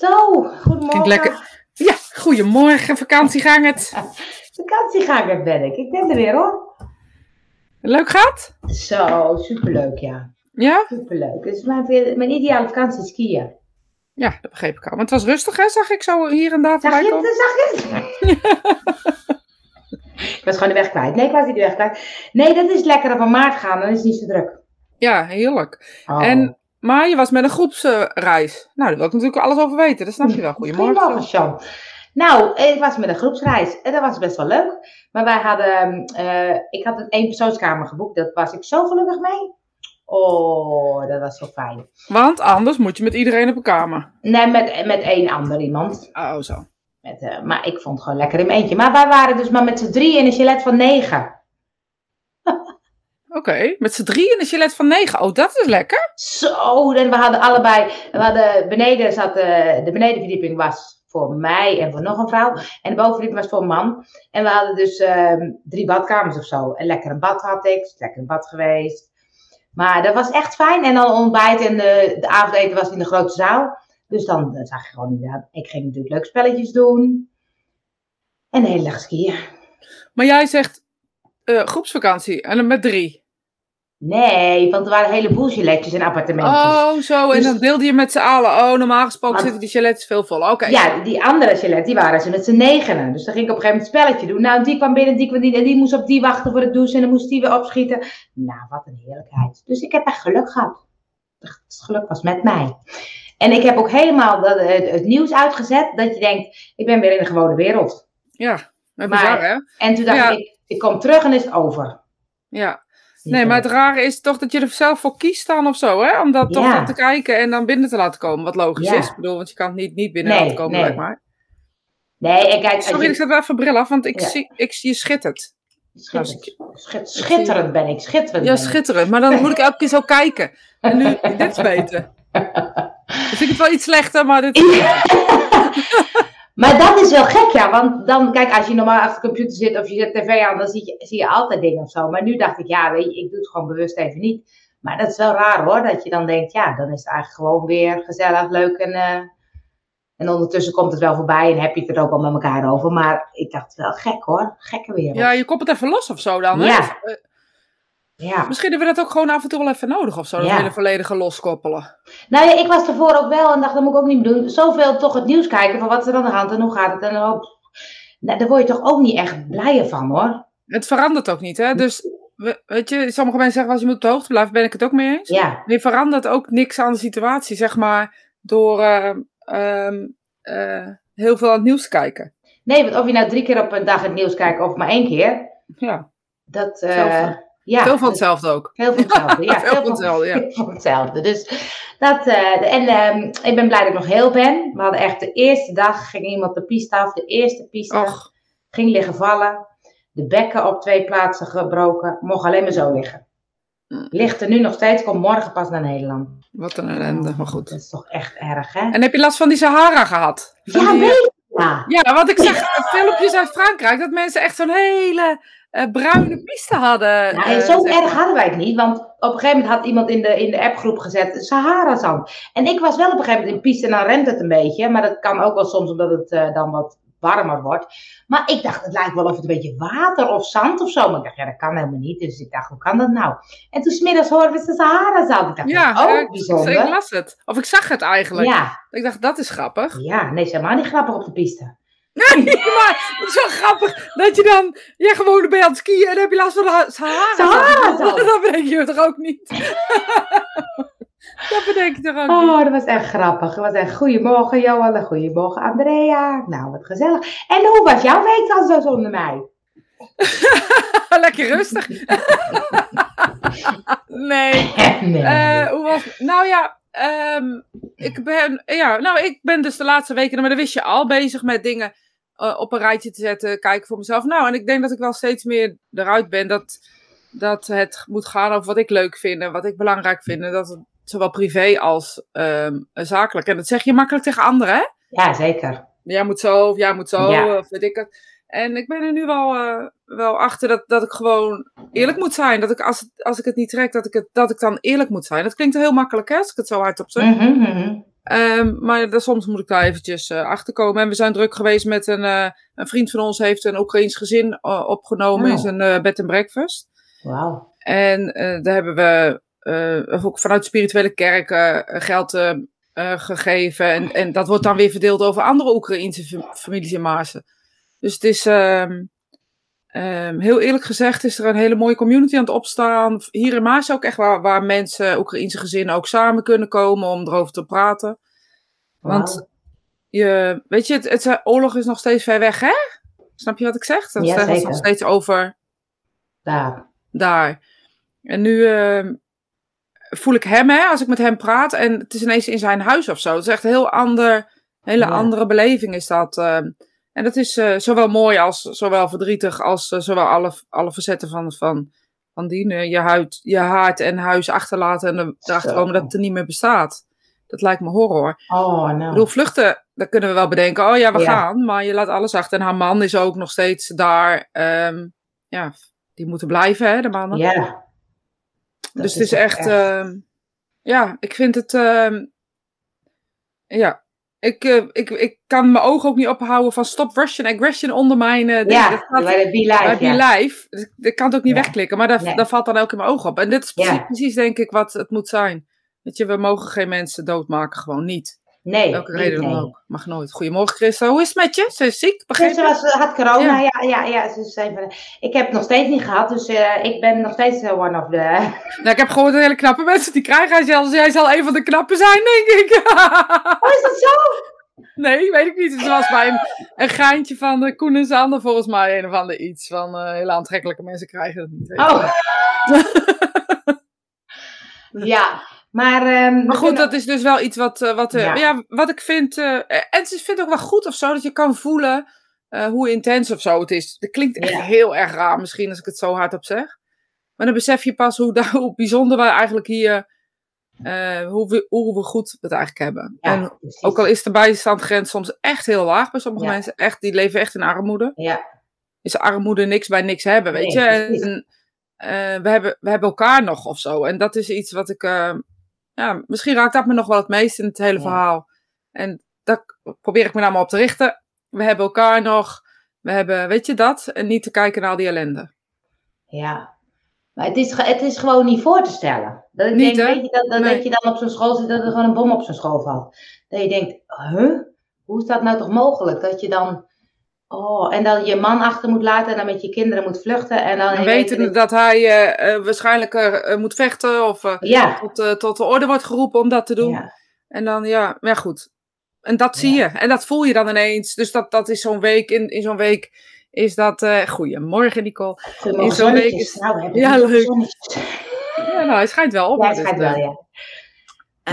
Zo, goedemorgen. lekker. Ja, goedemorgen, vakantieganger. Vakantieganger ben ik. Ik ben er weer hoor. Leuk gaat? Zo, superleuk ja. Ja? Superleuk. Het is mijn, mijn ideale vakantie skiën. Ja, dat begreep ik al. Maar het was rustig hè, zag ik zo hier en daar Zag voorbij komen. Zag je het? ik was gewoon de weg kwijt. Nee, ik was niet de weg kwijt. Nee, dat is lekker op een maart gaan. Dan is het niet zo druk. Ja, heerlijk. Oh. En, maar je was met een groepsreis. nou, daar wil ik natuurlijk alles over weten. Dat snap je wel. Goedemorgen. Goedemorgen. Nou, ik was met een groepsreis en dat was best wel leuk. Maar wij hadden, eh, ik had een eenpersoonskamer geboekt. Daar was ik zo gelukkig mee. Oh, dat was zo fijn. Want anders moet je met iedereen op een kamer. Nee, met, met één ander iemand. Oh, zo. Met, eh, maar ik vond het gewoon lekker in mijn eentje. Maar wij waren dus maar met z'n drie in een chalet van negen. Oké, met z'n drie in een chalet van negen. Oh, dat is lekker. Zo, en we hadden allebei, we hadden beneden zat, eh, de benedenverdieping was voor mij en voor nog een vrouw. En de bovenverdieping was voor een man. En we hadden dus ehm, drie badkamers of zo. En lekker een bad had ik, lekker een bad geweest. Maar dat was echt fijn. En dan ontbijt en de, de avondeten was in de grote zaal. Dus dan eh, zag je gewoon inderdaad, ik ging natuurlijk leuk spelletjes doen. En de hele dag skiën. Maar jij zegt eh, groepsvakantie en dan met drie. Nee, want er waren een heleboel chaletjes en appartementjes. Oh, zo. En Dus- dan deelde je met z'n allen. Oh, normaal gesproken Maar- zitten die chalets veel vol. Oké. Ja, die andere chalet, die waren ze met z'n negenen. Dus dan ging ik op een gegeven moment een spelletje doen. Nou, die kwam binnen, die kwam die, en die moest op die wachten voor het douchen. En dan moest die weer opschieten. Nou, wat een heerlijkheid. Dus ik heb echt geluk gehad. Het geluk was met mij. En ik heb ook helemaal dat, het, het nieuws uitgezet. Dat je denkt, ik ben weer in de gewone wereld. Ja, Maar- maar bizar hè? En toen dacht Ja. ik, ik kom terug en is het over. Ja. Nee, maar het rare is toch dat je er zelf voor kiest dan of zo, hè? Om dat toch Ja. dan te kijken en dan binnen te laten komen. Wat logisch Ja. is. Ik bedoel, want je kan het niet, niet binnen Nee, laten komen, nee. mij. Nee, en kijk, Sorry, je- ik zet wel even bril af, want ik Ja. zie, ik, je schittert. Schitterend, schit- schitterend ben ik, schitterend Ja, ik. schitterend. Maar dan moet ik elke keer zo kijken. En nu, dit is beter. Dus ik het wel iets slechter, maar dit... Maar dat is wel gek, ja. Want dan, kijk, als je normaal achter de computer zit of je zet tv aan, dan zie je, zie je altijd dingen of zo. Maar nu dacht ik, ja, weet je, ik doe het gewoon bewust even niet. Maar dat is wel raar hoor, dat je dan denkt, ja, dan is het eigenlijk gewoon weer gezellig, leuk en... eh, en ondertussen komt het wel voorbij en heb je het er ook al met elkaar over. Maar ik dacht wel gek hoor, gekke wereld. Ja, je koppelt even los of zo dan, hè? Ja. Ja. Misschien hebben we dat ook gewoon af en toe wel even nodig of zo. Dat Ja. hele volledige loskoppelen. Nou ja, ik was ervoor ook wel en dacht, dat moet ik ook niet doen. Zoveel toch het nieuws kijken van wat is er aan de hand en hoe gaat het. En dan hoop... nou, daar word je toch ook niet echt blijer van hoor. Het verandert ook niet, hè? Dus, we- weet je, sommige mensen zeggen als je moet op de hoogte blijven, ben ik het ook mee eens. Ja, Maar je verandert ook niks aan de situatie, zeg maar, door eh, ehm, eh, heel veel aan het nieuws te kijken. nee, want of je nou drie keer op een dag het nieuws kijkt of maar één keer. Ja, Dat, eh. Ja, veel van hetzelfde ook. Veel van hetzelfde, ja. Veel van hetzelfde, ja. veel van hetzelfde. Dus dat, eh, en ehm, ik ben blij dat ik nog heel ben. We hadden echt de eerste dag, ging iemand de piste af, de eerste piste, Och, ging liggen vallen. De bekken op twee plaatsen gebroken, mocht alleen maar zo liggen. Mm. Ligt er nu nog steeds, komt morgen pas naar Nederland. wat een ellende, maar goed. Dat is toch echt erg, hè? En heb je last van die Sahara gehad? Van Ja, die, weet je, ja. Ja, want ik zag filmpjes uit Frankrijk dat mensen echt zo'n hele eh, bruine piste hadden. Nou, eh, en zo erg hadden wij het niet, want op een gegeven moment had iemand in de, in de appgroep gezet Sahara-zand. En ik was wel op een gegeven moment in piste en dan rent het een beetje, maar dat kan ook wel soms omdat het eh, dan wat warmer wordt. Maar ik dacht, het lijkt wel of het een beetje water of zand of zo. Maar ik dacht, ja, dat kan helemaal niet. Dus ik dacht, hoe kan dat nou? En toen smiddags hoorden we de Sahara-zand. Ik dacht, Ja, oh, ik, bijzonder. ik las het. Of ik zag het eigenlijk. Ja, Ik dacht, dat is grappig. ja, nee, is helemaal niet grappig op de piste. Nee, maar het is wel grappig dat je dan... Jij gewoon ben aan het skiën en dan heb je last van de Sahara. Sahara-zand. Dat bedenk je toch ook niet? dat bedenk je toch ook niet? Oh, dat was echt grappig. Dat was echt goedemorgen Johan en goedemorgen Andrea. Nou, wat gezellig. En hoe was jouw week dan zo zonder mij? Lekker rustig. nee. nee. Eh, hoe was... Nou ja, ehm, ik ben... Ja, nou, ik ben dus de laatste weken, maar dat wist je al, bezig met dingen eh, op een rijtje te zetten, kijken voor mezelf. Nou, en ik denk dat ik wel steeds meer eruit ben dat, dat het moet gaan over wat ik leuk vind en wat ik belangrijk vind. En dat het zowel privé als ehm, zakelijk. En dat zeg je makkelijk tegen anderen, hè? Ja, zeker. Jij moet zo, of jij moet zo, Ja. of weet ik het. En ik ben er nu wel, eh, wel achter dat, dat ik gewoon eerlijk moet zijn. Dat ik als, het- als ik het niet trek, dat ik, het, dat ik dan eerlijk moet zijn. Dat klinkt heel makkelijk, hè, als ik het zo hardop zeg. Ehm, maar daar, soms moet ik daar eventjes uh, achter komen. En we zijn druk geweest met een, uh, een vriend van ons heeft een Oekraïns gezin uh, opgenomen in zijn bed and breakfast. Wauw. En daar hebben we ook vanuit de spirituele kerk geld gegeven. En, en dat wordt dan weer verdeeld over andere Oekraïnse families in Maarsen. Dus het is, um, um, heel eerlijk gezegd, is er een hele mooie community aan het opstaan. Hier in Maas ook echt waar, waar mensen, Oekraïnse gezinnen, ook samen kunnen komen om erover te praten. Want wow. je, weet je, het, het, oorlog is nog steeds ver weg, hè? Snap je wat ik zeg? Dat ja, is nog steeds over daar. daar. En nu uh, voel ik hem, hè, als ik met hem praat. En het is ineens in zijn huis of zo. Het is echt een heel ander, hele ja. andere beleving is dat. Uh, en dat is uh, zowel mooi als zowel verdrietig als uh, zowel alle, alle facetten van, van, van dienen. Je, huid, je haard en huis achterlaten en erachter komen dat het er niet meer bestaat. Dat lijkt me horror. Oh, no. Ik bedoel, vluchten, daar kunnen we wel bedenken. Oh ja, we ja. gaan. Maar je laat alles achter. En haar man is ook nog steeds daar. Um, ja, die moeten blijven, hè, de mannen. Ja. Dus het is echt... echt. Uh, ja, ik vind het... Uh, ja, ik, uh, ik, ik kan mijn ogen ook niet ophouden van stop Russian aggression onder mijn uh, ja, dat gaat, bij de Be Live. Bij ja. Live. Dus ik kan het ook niet ja. wegklikken, maar dat, nee. dat valt dan ook in mijn ogen op. En dit is precies, ja. precies, denk ik wat het moet zijn. Weet je, we mogen geen mensen doodmaken, gewoon niet. Nee. Welke reden dan ook. Mag nooit. Goedemorgen Christa, hoe is het met je? Ze is ziek, begrepen? Ze was, had corona, ja, ja, ja. Ze zijn van, ik heb het nog steeds niet gehad, dus uh, ik ben nog steeds uh, one of the... Nou, ik heb gehoord dat hele knappe mensen die krijgen. Hij zal, jij zal een van de knappe zijn, denk ik. oh, is dat zo? Nee, weet ik niet. Het was bij een, een geintje van de Koen en Sander volgens mij een of ander iets. Van uh, hele aantrekkelijke mensen krijgen het niet. Oh. ja, maar... Um, maar goed, kunnen... dat is dus wel iets wat, uh, wat, uh, ja. ja. wat ik vind... en het vind het ook wel goed of zo, dat je kan voelen hoe intens of zo het is. Dat klinkt echt ja. heel erg raar misschien als ik het zo hard op zeg. Maar dan besef je pas hoe, hoe bijzonder wij eigenlijk hier... Hoe, we, hoe we goed het eigenlijk hebben. Ja, en precies. ook al is de bijstandgrens soms echt heel laag bij sommige mensen, echt, die leven echt in armoede. Ja. Is armoede niks bij niks hebben, weet nee, je? En, we, hebben, we hebben elkaar nog of zo. En dat is iets wat ik. Ja, misschien raakt dat me nog wel het meest in het hele ja. verhaal. En daar probeer ik me nou maar op te richten. We hebben elkaar nog. We hebben, weet je dat? En niet te kijken naar al die ellende. Ja, maar het is, het is gewoon niet voor te stellen. Dat ik niet, denk, weet je, dat, dat, nee. dat je dan op zo'n school zit, dat er gewoon een bom op zo'n school valt. Dat je denkt, huh? Hoe is dat nou toch mogelijk? Dat je dan, oh, en dan je man achter moet laten en dan met je kinderen moet vluchten. En dan en weten dat hij uh, uh, waarschijnlijk uh, moet vechten of ja. tot, tot de orde wordt geroepen om dat te doen. Ja. En dan, ja, maar goed. En dat zie ja. je. En dat voel je dan ineens. Dus dat, dat is zo'n week, in, in zo'n week is dat... Goedemorgen, Nicole. Goedemorgen, in zo'n week is, nou, ja, leuk. Ja, nou, hij schijnt wel op. Ja, hij schijnt wel, ja.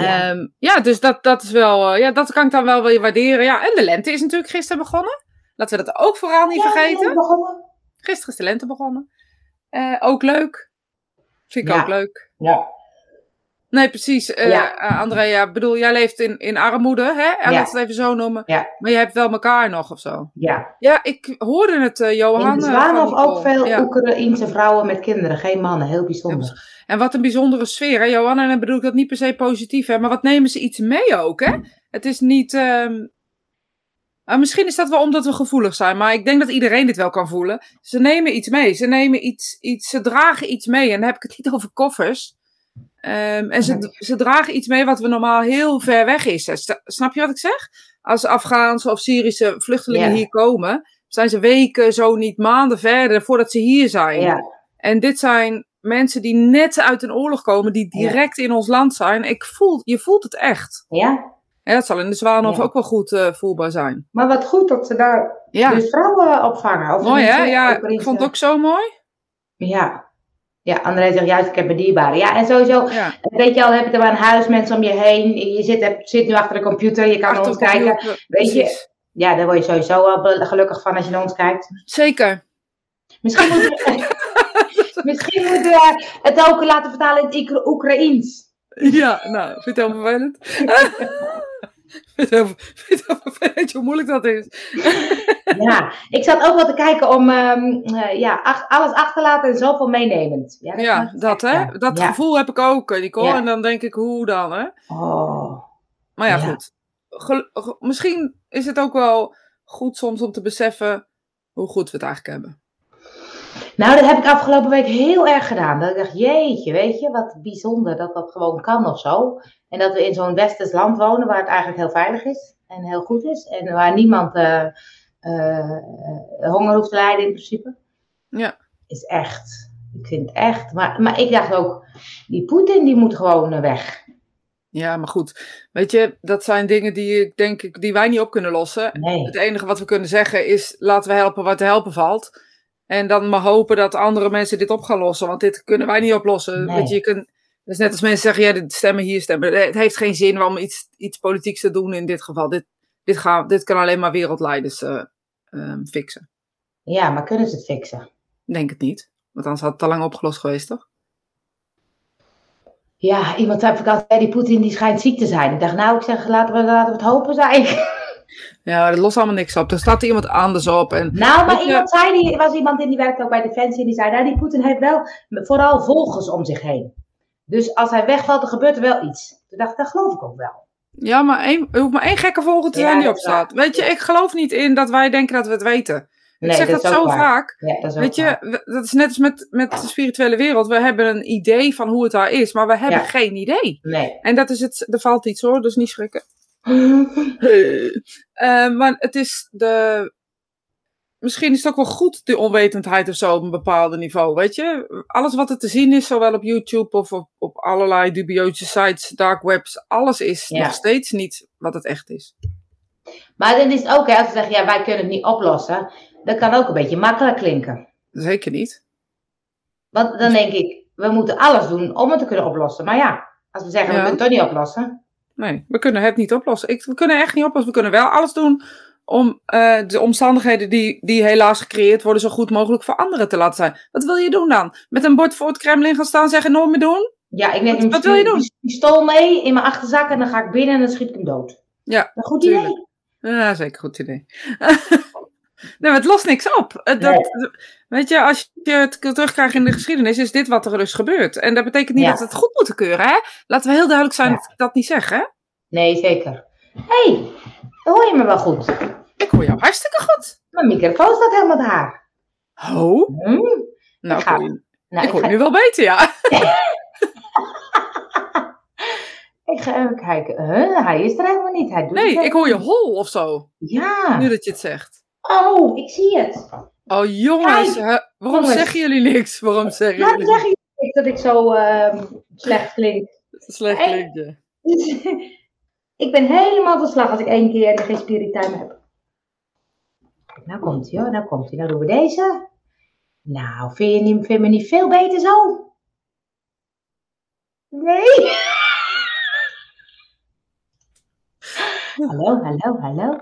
Ja. Um, ja, dus dat, dat is wel... Ja, dat kan ik dan wel weer waarderen. Ja, en de lente is natuurlijk gisteren begonnen. Laten we dat ook vooral niet ja, vergeten. Begonnen. Gisteren is de lente begonnen. Uh, ook leuk. Vind ik ja. ook leuk. Ja. Nee, precies. Uh, ja. uh, Andrea, bedoel, jij leeft in, in armoede, hè? En Ja. laat het even zo noemen. Ja. Maar je hebt wel elkaar nog of zo. Ja. Ja, ik hoorde het, uh, Johan. In eh, Zwanhof ook veel Ja. Oekraïense vrouwen met kinderen, geen mannen. Heel bijzonder. En wat een bijzondere sfeer, hè, Johan? En dan bedoel ik dat niet per se positief, hè? Maar wat nemen ze iets mee ook, hè? Het is niet... ehm, ah, misschien is dat wel omdat we gevoelig zijn, maar ik denk dat iedereen dit wel kan voelen. Ze nemen iets mee. Ze nemen iets, iets ze dragen iets mee. En dan heb ik het niet over koffers. Ehm, en ze, ze dragen iets mee wat we normaal heel ver weg is. Snap je wat ik zeg? Als Afghaanse of Syrische vluchtelingen hier komen, zijn ze weken, zo niet maanden verder voordat ze hier zijn. En dit zijn mensen die net uit een oorlog komen, die direct in ons land zijn. Ik voel, je voelt het echt. ja. En dat zal in de Zwanhof Ja. ook wel goed eh, voelbaar zijn. Maar wat goed dat ze daar Ja, dus vrouwen opvangen. Of mooi hè? Ja, ik vond het ook zo mooi. Ja. Ja, André zegt juist, ik heb een dierbare. Ja, en sowieso, Ja. weet je al, heb je er maar een huis, mensen om je heen. Je zit, heb- zit nu achter de computer, je kan naar Achter ons kijken. computer, Weet je. Ja, daar word je sowieso wel gelukkig van als je naar ons kijkt. Zeker. Misschien moeten we, misschien moeten we het ook laten vertalen in het Oekra- Oekraïens. Ja, nou, vind je het heel vervelend? Vind je hoe moeilijk dat is? Ja, ik zat ook wel te kijken om ehm, eh, ja, ach- alles achterlaten en zoveel meenemend. Ja, Ja, dat hè? Ja. Dat Ja. gevoel heb ik ook, eh, Nicole. En dan denk ik, hoe dan hè? Oh, Maar ja, goed. Gel- misschien is het ook wel goed soms om te beseffen hoe goed we het eigenlijk hebben. Nou, dat heb ik afgelopen week heel erg gedaan. Dat ik dacht, jeetje, weet je, wat bijzonder dat dat gewoon kan of zo. En dat we in zo'n westers land wonen waar het eigenlijk heel veilig is en heel goed is. En waar niemand eh, eh, honger hoeft te lijden in principe. Ja. Is echt, ik vind het echt. Maar, maar ik dacht ook, die Poetin die moet gewoon eh, weg. Ja, maar goed. Weet je, dat zijn dingen die, ik denk ik, die wij niet op kunnen lossen. Nee. Het enige wat we kunnen zeggen is: laten we helpen wat te helpen valt. En dan maar hopen dat andere mensen dit op gaan lossen. Want dit kunnen wij niet oplossen. Nee. Weet je, je kunt, dat is net als mensen zeggen: ja, stemmen hier, stemmen. Het heeft geen zin om iets, iets politieks te doen in dit geval. Dit, dit, gaan, dit kan alleen maar wereldleiders eh, ehm, fixen. Ja, maar kunnen ze het fixen? Ik Denk het niet. Want anders had het al lang opgelost geweest, toch? Ja, iemand zei op vakantie, die Poetin die schijnt ziek te zijn. Ik dacht, nou, ik zeg, laten we, laten we het hopen, ik. Ja, dat lost allemaal niks op. Er staat iemand anders op. En Nou, maar je- iemand zei, die, er was iemand in die werkte ook bij Defensie en die zei, nou, die Poetin heeft wel vooral volgers om zich heen. Dus als hij wegvalt, dan gebeurt er wel iets. Toen dacht ik, dat geloof ik ook wel. Ja, maar één, er hoeft maar één gekke volger te Ja, zijn die dat op is waar. staat. Weet je, ik geloof niet in dat wij denken dat we het weten. Nee, ik zeg dat, zo waar. vaak. Ja, dat Weet je, we- dat is net als met, met de spirituele wereld. We hebben een idee van hoe het daar is, maar we hebben Ja. geen idee. Nee. En dat is het, er valt iets hoor, dus niet schrikken. Eh, maar het is de. Misschien is het ook wel goed, die onwetendheid of zo, op een bepaald niveau. Weet je, alles wat er te zien is, zowel op YouTube of op, op allerlei dubieuze sites, dark webs, alles is Ja. nog steeds niet wat het echt is. Maar dan is het ook, hè, als ze zeggen, ja, wij kunnen het niet oplossen. Dat kan ook een beetje makkelijk klinken. Zeker niet. Want dan denk ik, we moeten alles doen om het te kunnen oplossen. Maar ja, als we zeggen, Ja. we kunnen het toch niet oplossen. Nee, we kunnen het niet oplossen. Ik, we kunnen echt niet oplossen. We kunnen wel alles doen om eh, de omstandigheden die, die helaas gecreëerd worden zo goed mogelijk voor anderen te laten zijn. Wat wil je doen dan? Met een bord voor het Kremlin gaan staan en zeggen nooit meer doen? Ja, ik neem Wat- wil je doen? pistool mee in mijn achterzak en dan ga ik binnen en dan schiet ik hem dood. Ja, Een goed tuurlijk. idee. Ja, zeker goed idee. nee, maar het lost niks op. Dat, Weet je, als je het terugkrijgt in de geschiedenis, is dit wat er dus gebeurt. En dat betekent niet Ja. dat we het goed moeten keuren, hè? Laten we heel duidelijk zijn Ja. dat ik dat niet zeg, hè? Nee, zeker. Hé, hey, hoor je me wel goed? Ik hoor jou hartstikke goed. Mijn microfoon staat helemaal daar. Oh, nou, Ik ga- Nou, ik hoor ga, nu wel beter, ja. ik ga even kijken. Huh, hij is er helemaal niet. Hij doet Nee, het ik hoor je hol of zo, Ja. nu dat je het zegt. Oh, ik zie het. Oh jongens, Kijk, hè, waarom jongens. zeggen jullie niks? Waarom zeggen jullie zeg je niet dat ik zo ehm, slecht klink? niks? Slecht Hey. klinkt je. ik ben helemaal van slag als ik één keer geen spirittime heb. Nou komt hij hoor, nou komt hij. Nou doen we deze. Nou, vind je, niet, vind je me niet veel beter zo? Nee? hallo, hallo, hallo.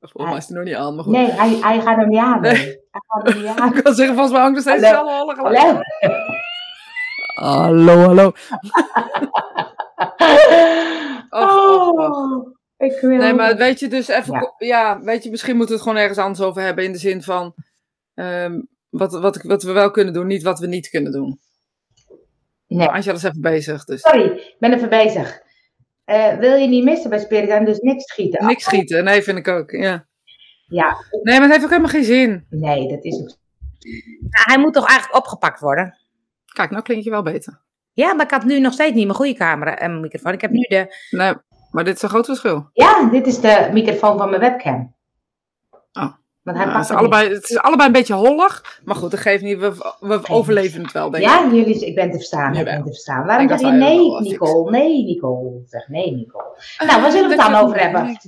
Volgens mij is het nog niet aan, maar goed. Nee, hij, hij gaat hem niet aan. nee. Hij gaat hem niet aan. Ik kan zeggen, volgens mij hangt er steeds Hallo. gelijk. Hallo. Hallo, hallo. Och, och, och. Oh, ik wil... Nee, maar weet je, dus even, Ja. weet je, misschien moeten we het gewoon ergens anders over hebben. In de zin van, ehm, wat, wat, ik- wat we wel kunnen doen, niet wat we niet kunnen doen. Nee. Angela is even bezig, dus Sorry, ik ben even bezig. Eh, wil je niet missen bij Spirit dus niks schieten? niks schieten. Nee, vind ik ook, ja. Ja, Nee, maar het heeft ook helemaal geen zin. nee, dat is ook... Nou, hij moet toch eigenlijk opgepakt worden? Kijk, nou klink je wel beter. Ja, maar ik had nu nog steeds niet mijn goede camera en microfoon. Ik heb nu de... Nee, maar dit is een groot verschil. Ja, dit is de microfoon van mijn webcam. Oh. Want hij Ja, het, is allebei, het is allebei een beetje hollig. Maar goed, dat geeft niet. We, we overleven het wel, denk ik. Ja, jullie, ik ben te verstaan. Ik ben te verstaan. Waarom zeg je nee, Nicole? Nee, Nicole. Zeg nee, Nicole. Nou, waar zullen we het dan over hebben?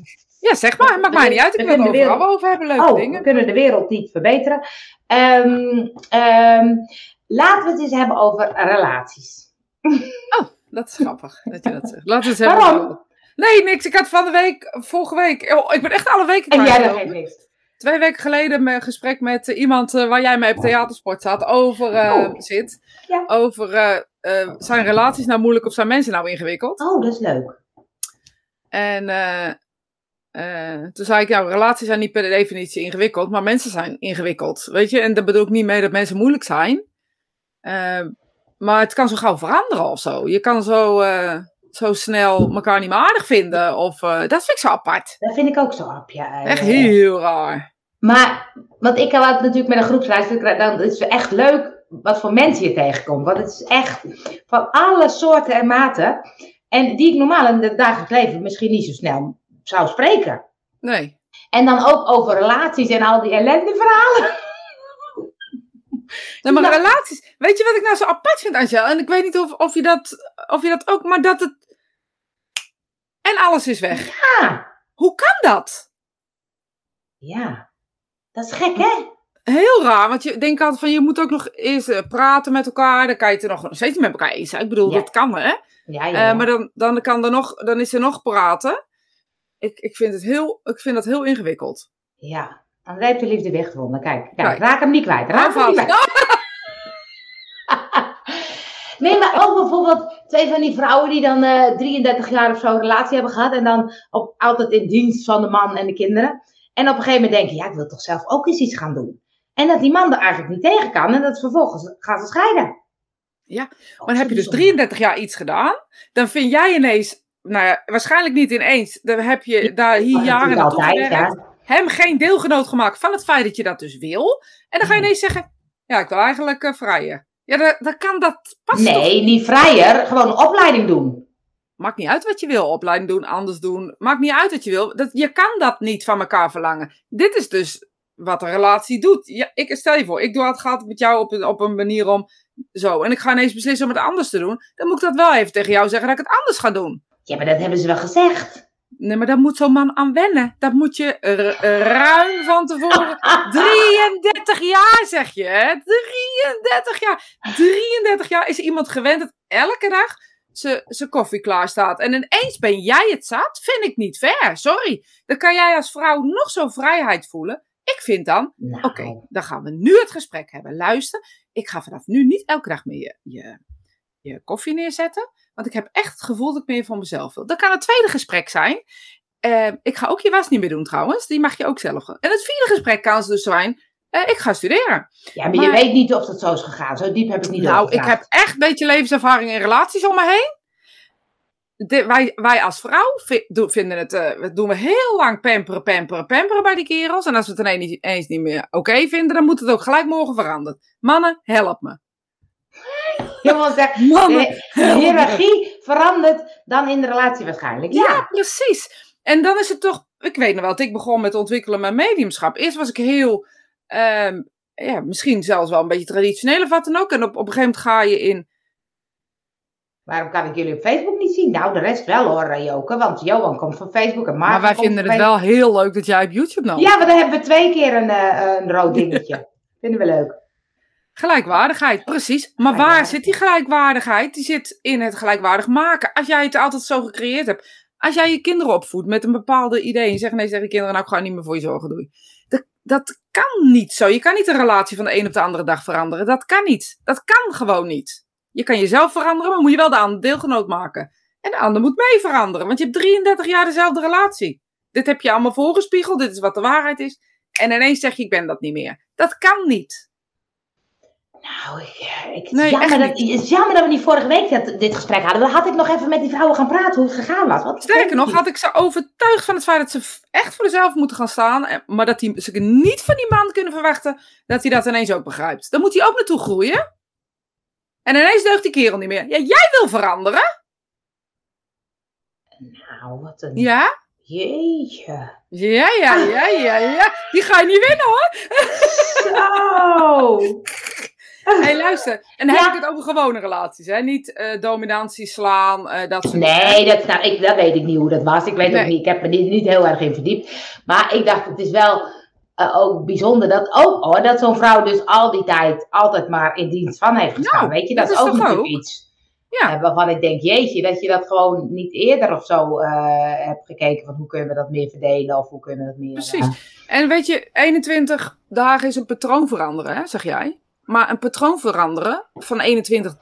Ja, zeg maar. Maakt mij niet uit. Ik We wil het weer- overal over hebben. Leuke Oh, we dingen. kunnen de wereld niet verbeteren. Ehm, laten we het eens hebben over relaties. Dat is grappig dat je dat zegt. Laten we het hebben. Waarom? Nee, niks. Ik had van de week, vorige week. Oh, ik ben echt alle weken En jij dat niks. Twee weken geleden een gesprek met eh, iemand eh, waar jij mee op theatersport zat. Over eh, Oh. zit. Ja. Over eh, eh, zijn relaties nou moeilijk of zijn mensen nou ingewikkeld? Oh, dat is leuk. En eh, eh, toen zei ik, nou, relaties zijn niet per definitie ingewikkeld, maar mensen zijn ingewikkeld. Weet je, en daar bedoel ik niet mee dat mensen moeilijk zijn. Eh, maar het kan zo gauw veranderen of zo. Je kan zo, eh, zo snel elkaar niet meer aardig vinden. Of, eh, dat vind ik zo apart. Dat vind ik ook zo op, ja. Echt heel raar. Maar, want ik had natuurlijk met een groepsreis, dan is het echt leuk wat voor mensen je tegenkomt. Want het is echt van alle soorten en maten. En die ik normaal in het dagelijks leven misschien niet zo snel zou spreken. Nee. En dan ook over relaties en al die ellendeverhalen. Nee, maar relaties. Weet je wat ik nou zo apart vind, Angel? En ik weet niet of, of, je, dat, of je dat ook, maar dat het. En alles is weg. Ja. Hoe kan dat? Ja. Dat is gek, hè? Heel raar, want je denkt altijd van je moet ook nog eens eh, praten met elkaar. Dan kan je het er nog steeds met elkaar eens zijn. Ik bedoel, Ja. dat kan hè. Ja, ja. Eh, ja. maar dan, dan, kan er nog, dan is er nog praten. Ik, ik, vind het heel, ik vind dat heel ingewikkeld. ja. André heeft de liefde weggevonden. Kijk, kijk, raak hem niet kwijt. Raak hem niet kwijt. Nee, maar ook bijvoorbeeld twee van die vrouwen die dan eh 33 jaar of zo een relatie hebben gehad. En dan op, altijd in dienst van de man en de kinderen. En op een gegeven moment denken, ja, ik wil toch zelf ook eens iets gaan doen. En dat die man er eigenlijk niet tegen kan. En dat vervolgens gaan ze scheiden. Ja, Oh, Maar dan heb je dus zo 33 jaar iets gedaan. Dan vind jij ineens, nou ja, waarschijnlijk niet ineens. Dan heb je daar hier jaren naartoe altijd, gewerkt. ja. Hem geen deelgenoot gemaakt van het feit dat je dat dus wil. En dan ga je Hmm. ineens zeggen, ja, ik wil eigenlijk eh, vrijen. Ja, dat kan dat toch Nee, niet vrijer. Gewoon een opleiding doen. Maakt niet uit wat je wil. Opleiding doen, anders doen. Maakt niet uit wat je wil. Dat, je kan dat niet van elkaar verlangen. Dit is dus wat een relatie doet. Ja, ik, stel je voor, ik doe het gaat met jou op een, op een manier om zo. En ik ga ineens beslissen om het anders te doen. Dan moet ik dat wel even tegen jou zeggen dat ik het anders ga doen. Ja, maar dat hebben ze wel gezegd. Nee, maar daar moet zo'n man aan wennen. Dat moet je ruim van tevoren. 33 jaar zeg je, hè? 33 jaar. 33 jaar is iemand gewend dat elke dag zijn koffie klaar staat. En ineens ben jij het zat? Vind ik niet fair. Sorry. Dan kan jij als vrouw nog zo'n vrijheid voelen. Ik vind dan, oké, dan gaan we nu het gesprek hebben. Luister, ik ga vanaf nu niet elke dag meer je, je, je koffie neerzetten. Want ik heb echt het gevoel dat ik meer van mezelf wil. Dan kan het tweede gesprek zijn. eh, ik ga ook je was niet meer doen trouwens. Die mag je ook zelf. En het vierde gesprek kan dus zijn. eh, ik ga studeren. Ja, maar, je weet niet of dat zo is gegaan. Zo diep heb ik niet Nou, ik heb echt een beetje levenservaring in relaties om me heen. De- wij, wij als vrouw vinden het, dat doen we heel lang pamperen, pamperen, pamperen bij die kerels. En als we het ineens niet, eens niet meer oké vinden, dan moet het ook gelijk morgen veranderen. Mannen, help me. Je wil zeggen, Mannen, de hiërarchie verandert dan in de relatie waarschijnlijk. Ja, Ja. precies. En dan is het toch, ik weet nog wel, dat ik begon met ontwikkelen mijn mediumschap. Eerst was ik heel, ehm, ja, misschien zelfs wel een beetje traditioneel of wat dan ook. En op, op een gegeven moment ga je in, Waarom kan ik jullie op Facebook niet zien? Nou, de rest wel hoor, Joke. Want Johan komt van Facebook en Maarten maar wij vinden het wel heel leuk dat jij op YouTube nou. Ja, maar dan hebben we twee keer een, eh, een rood dingetje. Vinden we leuk. Gelijkwaardigheid, precies. Maar waar zit die gelijkwaardigheid? Die zit in het gelijkwaardig maken. Als jij het altijd zo gecreëerd hebt. Als jij je kinderen opvoedt met een bepaalde idee. En zegt nee je kinderen, nou ik ga niet meer voor je zorgen, doei. Dat, dat kan niet zo. Je kan niet een relatie van de een op de andere dag veranderen. Dat kan niet. Dat kan gewoon niet. Je kan jezelf veranderen, maar moet je wel de ander deelgenoot maken. En de ander moet mee veranderen. Want je hebt 33 jaar dezelfde relatie. Dit heb je allemaal voorgespiegeld. Dit is wat de waarheid is. En ineens zeg je, ik ben dat niet meer. Dat kan niet. Nou, ik, ik, het, is Nee, jammer dat, is jammer dat we niet vorige week dat, dit gesprek hadden. Dan had ik nog even met die vrouwen gaan praten hoe het gegaan was. Wat Sterker nog, had ik ze overtuigd van het feit dat ze echt voor zichzelf moeten gaan staan. en- Maar dat die, ze niet van die man kunnen verwachten dat hij dat ineens ook begrijpt. Dan moet hij ook naartoe groeien. En ineens deugt die kerel niet meer. Ja, jij wil veranderen. Nou, wat een... Ja? Jeetje. Ja, ja, ja, ja, ja. Die ga je niet winnen hoor. Zo. Hé, hey, luister. En dan Ja. heb ik het over gewone relaties, hè? Niet eh, dominantie slaan, eh, dat soort. Nee, dat, nou, ik, dat weet ik niet hoe dat was. Ik weet Nee. ook niet, ik heb me niet, niet heel erg in verdiept. Maar ik dacht, het is wel eh, ook bijzonder dat ook hoor, dat zo'n vrouw dus al die tijd altijd maar in dienst van heeft gestaan. Nou, weet je, dat dat, is ook natuurlijk ook? iets. Ja. waarvan ik denk, jeetje, dat je dat gewoon niet eerder of zo hebt gekeken van hoe kunnen we dat meer verdelen of hoe kunnen we dat meer... Precies. En weet je, 21 dagen is een patroon veranderen, hè, zeg jij. Maar een patroon veranderen van 21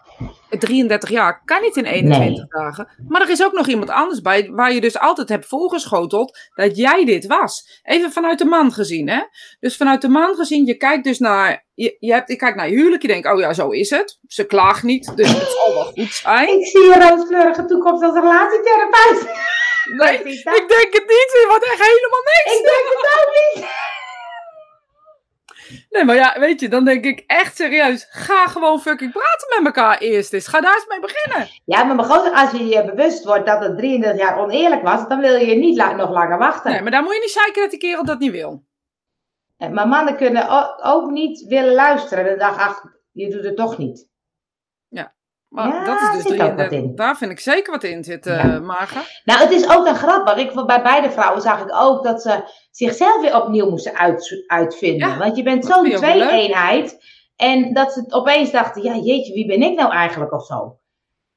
33 jaar kan niet in 21 dagen. Maar er is ook nog iemand anders bij, waar je dus altijd hebt voorgeschoteld dat jij dit was. Even vanuit de man gezien, hè? Dus vanuit de man gezien, je kijkt dus naar, je, je, hebt, je kijkt naar je huwelijk, je denkt, oh ja, zo is het. Ze klaagt niet, dus het zal wel goed zijn. Ik zie een rooskleurige toekomst als relatietherapeut. Nee, ik denk het niet, je wordt echt helemaal niks. Ik denk het ook niet. Nee, maar ja, weet je, dan denk ik echt serieus. Ga gewoon fucking praten met elkaar eerst eens. Ga daar eens mee beginnen. Ja, maar als je je bewust wordt dat het 33 jaar oneerlijk was, dan wil je niet nog langer wachten. Nee, maar daar moet je niet zeiken dat die kerel dat niet wil. Maar mannen kunnen ook niet willen luisteren. En dan ach, je doet het toch niet. Maar ja, dat is dus drie, daar vind ik zeker wat in zitten, ja. Nou, het is ook dan grappig. Ik, bij beide vrouwen zag ik ook dat ze zichzelf weer opnieuw moesten uit, uitvinden. Want je bent zo'n twee-eenheid. En dat ze opeens dachten, ja jeetje, wie ben ik nou eigenlijk of zo.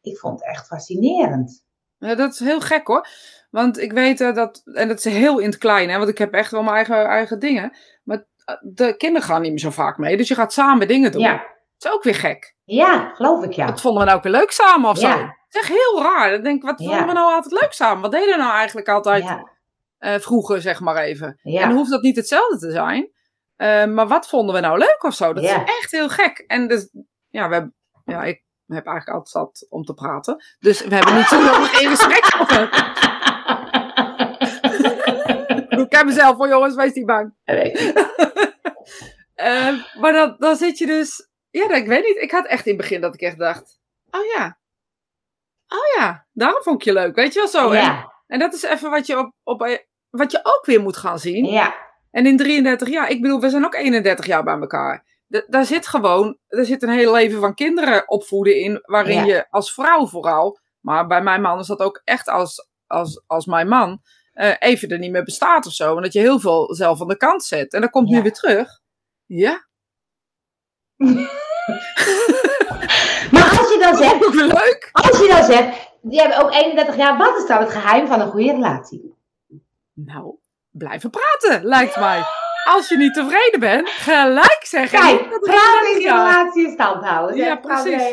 Ik vond het echt fascinerend. Ja, dat is heel gek hoor. Want ik weet uh, dat, en dat is heel in het klein, hè, want ik heb echt wel mijn eigen, eigen dingen. Maar eh, de kinderen gaan niet meer zo vaak mee. Dus je gaat samen dingen doen. Ja. Is ook weer gek. Ja, geloof ik ja. Dat vonden we nou ook weer leuk samen of zo. Dat is echt heel raar. Dan denk ik, wat vonden we nou altijd leuk samen? Wat deden we nou eigenlijk altijd uh, vroeger, zeg maar even? En dan hoeft dat niet hetzelfde te zijn. Uh, maar wat vonden we nou leuk of zo? Dat is echt heel gek. En dus, ja, we hebben, ja, ik heb eigenlijk altijd zat om te praten. Dus we hebben niet zo nodig in gesprek ik heb mezelf voor jongens, wees niet bang. uh, maar dan, dan zit je dus ja, ik weet niet. Ik had echt in het begin dat ik echt dacht, oh ja. Oh ja, daarom vond ik je leuk. Weet je wel zo. Ja. En, en dat is even wat je, op, op, wat je ook weer moet gaan zien. Ja. En in 33 jaar, ik bedoel, we zijn ook 31 jaar bij elkaar. daar zit gewoon, er zit een hele leven van kinderen opvoeden in, waarin je als vrouw vooral, maar bij mijn man is dat ook echt als, als, als mijn man, uh, even er niet meer bestaat of zo. En dat je heel veel zelf aan de kant zet. En dan komt nu weer terug. Ja, maar als je dan zegt. Leuk. Als je dan zegt. Je hebt ook 31 jaar. Wat is dan het geheim van een goede relatie? Nou, blijven praten, lijkt mij. Als je niet tevreden bent, gelijk zeggen. Kijk, praten in relatie in stand houden. Ja, precies.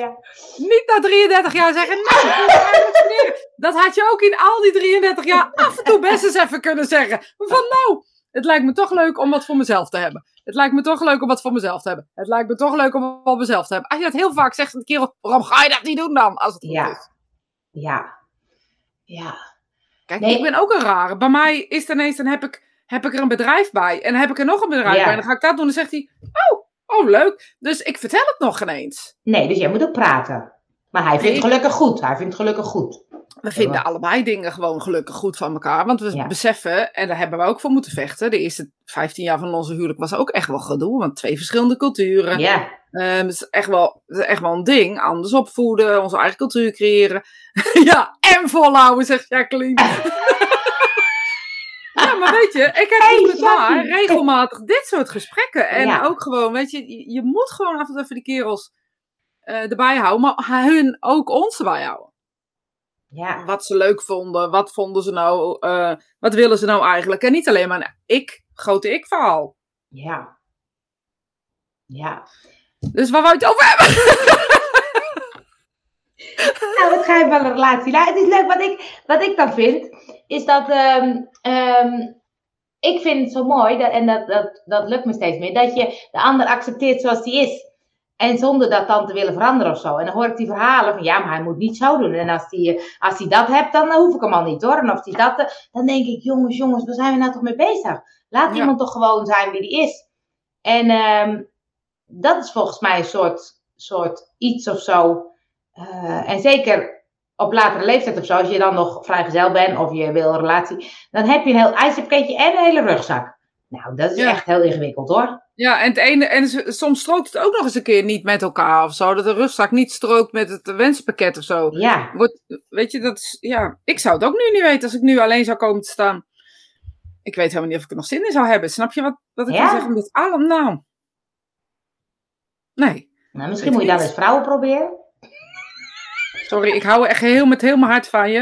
Niet na 33 jaar zeggen, nee, dat had je ook in al die 33 jaar af en toe best eens even kunnen zeggen. Van nou, het lijkt me toch leuk om wat voor mezelf te hebben. Het lijkt me toch leuk om wat voor mezelf te hebben. Het lijkt me toch leuk om wat voor mezelf te hebben. Als je dat heel vaak zegt, een kerel, waarom ga je dat niet doen dan? Als het ja. is. Ja. Ja. Kijk, ik ben ook een rare. Bij mij is het ineens, dan heb ik, heb ik er een bedrijf bij. En dan heb ik er nog een bedrijf bij. En dan ga ik dat doen. En dan zegt hij, oh, oh leuk. Dus ik vertel het nog ineens. Nee, dus jij moet ook praten. Maar hij vindt het gelukkig goed. Hij vindt het gelukkig goed. We vinden allebei dingen gewoon gelukkig goed van elkaar. Want we beseffen, en daar hebben we ook voor moeten vechten. De eerste 15 jaar van onze huwelijk was ook echt wel gedoe. Want twee verschillende culturen. Ja. Um, het, is echt wel, het is echt wel een ding. Anders opvoeden, onze eigen cultuur creëren. ja, en volhouden, zegt Jacqueline. ja, maar weet je, ik heb hey, met haar regelmatig dit soort gesprekken. En ook gewoon, weet je, je moet gewoon af en toe even die kerels uh, erbij houden. Maar hun ook ons erbij houden. Ja. Wat ze leuk vonden, wat vonden ze nou, uh, wat willen ze nou eigenlijk? En niet alleen maar een ik, grote ik-verhaal. Ja. Ja. Dus waar wou je het over hebben? nou, het geeft wel een relatie. Nou, het is leuk, wat ik, wat ik dan vind, is dat um, um, ik vind het zo mooi, dat, en dat, dat, dat lukt me steeds meer, dat je de ander accepteert zoals die is. En zonder dat dan te willen veranderen of zo. En dan hoor ik die verhalen van ja, maar hij moet niet zo doen. En als hij als die dat hebt, dan hoef ik hem al niet hoor. En of hij dat, dan denk ik, jongens, jongens, waar zijn we nou toch mee bezig? Laat iemand toch gewoon zijn wie die is. En um, dat is volgens mij een soort, soort iets of zo. Uh, en zeker op latere leeftijd of zo, als je dan nog vrijgezel bent of je wil een relatie, dan heb je een heel ijzerpakketje en een hele rugzak. Nou, dat is echt heel ingewikkeld hoor. Ja, en, het ene, en soms strookt het ook nog eens een keer niet met elkaar of zo. Dat de rugzak niet strookt met het wensenpakket of zo. Ja. Wordt, weet je, dat is, ja, ik zou het ook nu niet weten als ik nu alleen zou komen te staan. Ik weet helemaal niet of ik er nog zin in zou hebben. Snap je wat, wat ik ja. wil zeggen? Dit allemaal nou. Nee. Nou, misschien moet je dan eens vrouwen proberen. Sorry, ik hou echt heel met heel mijn hart van je.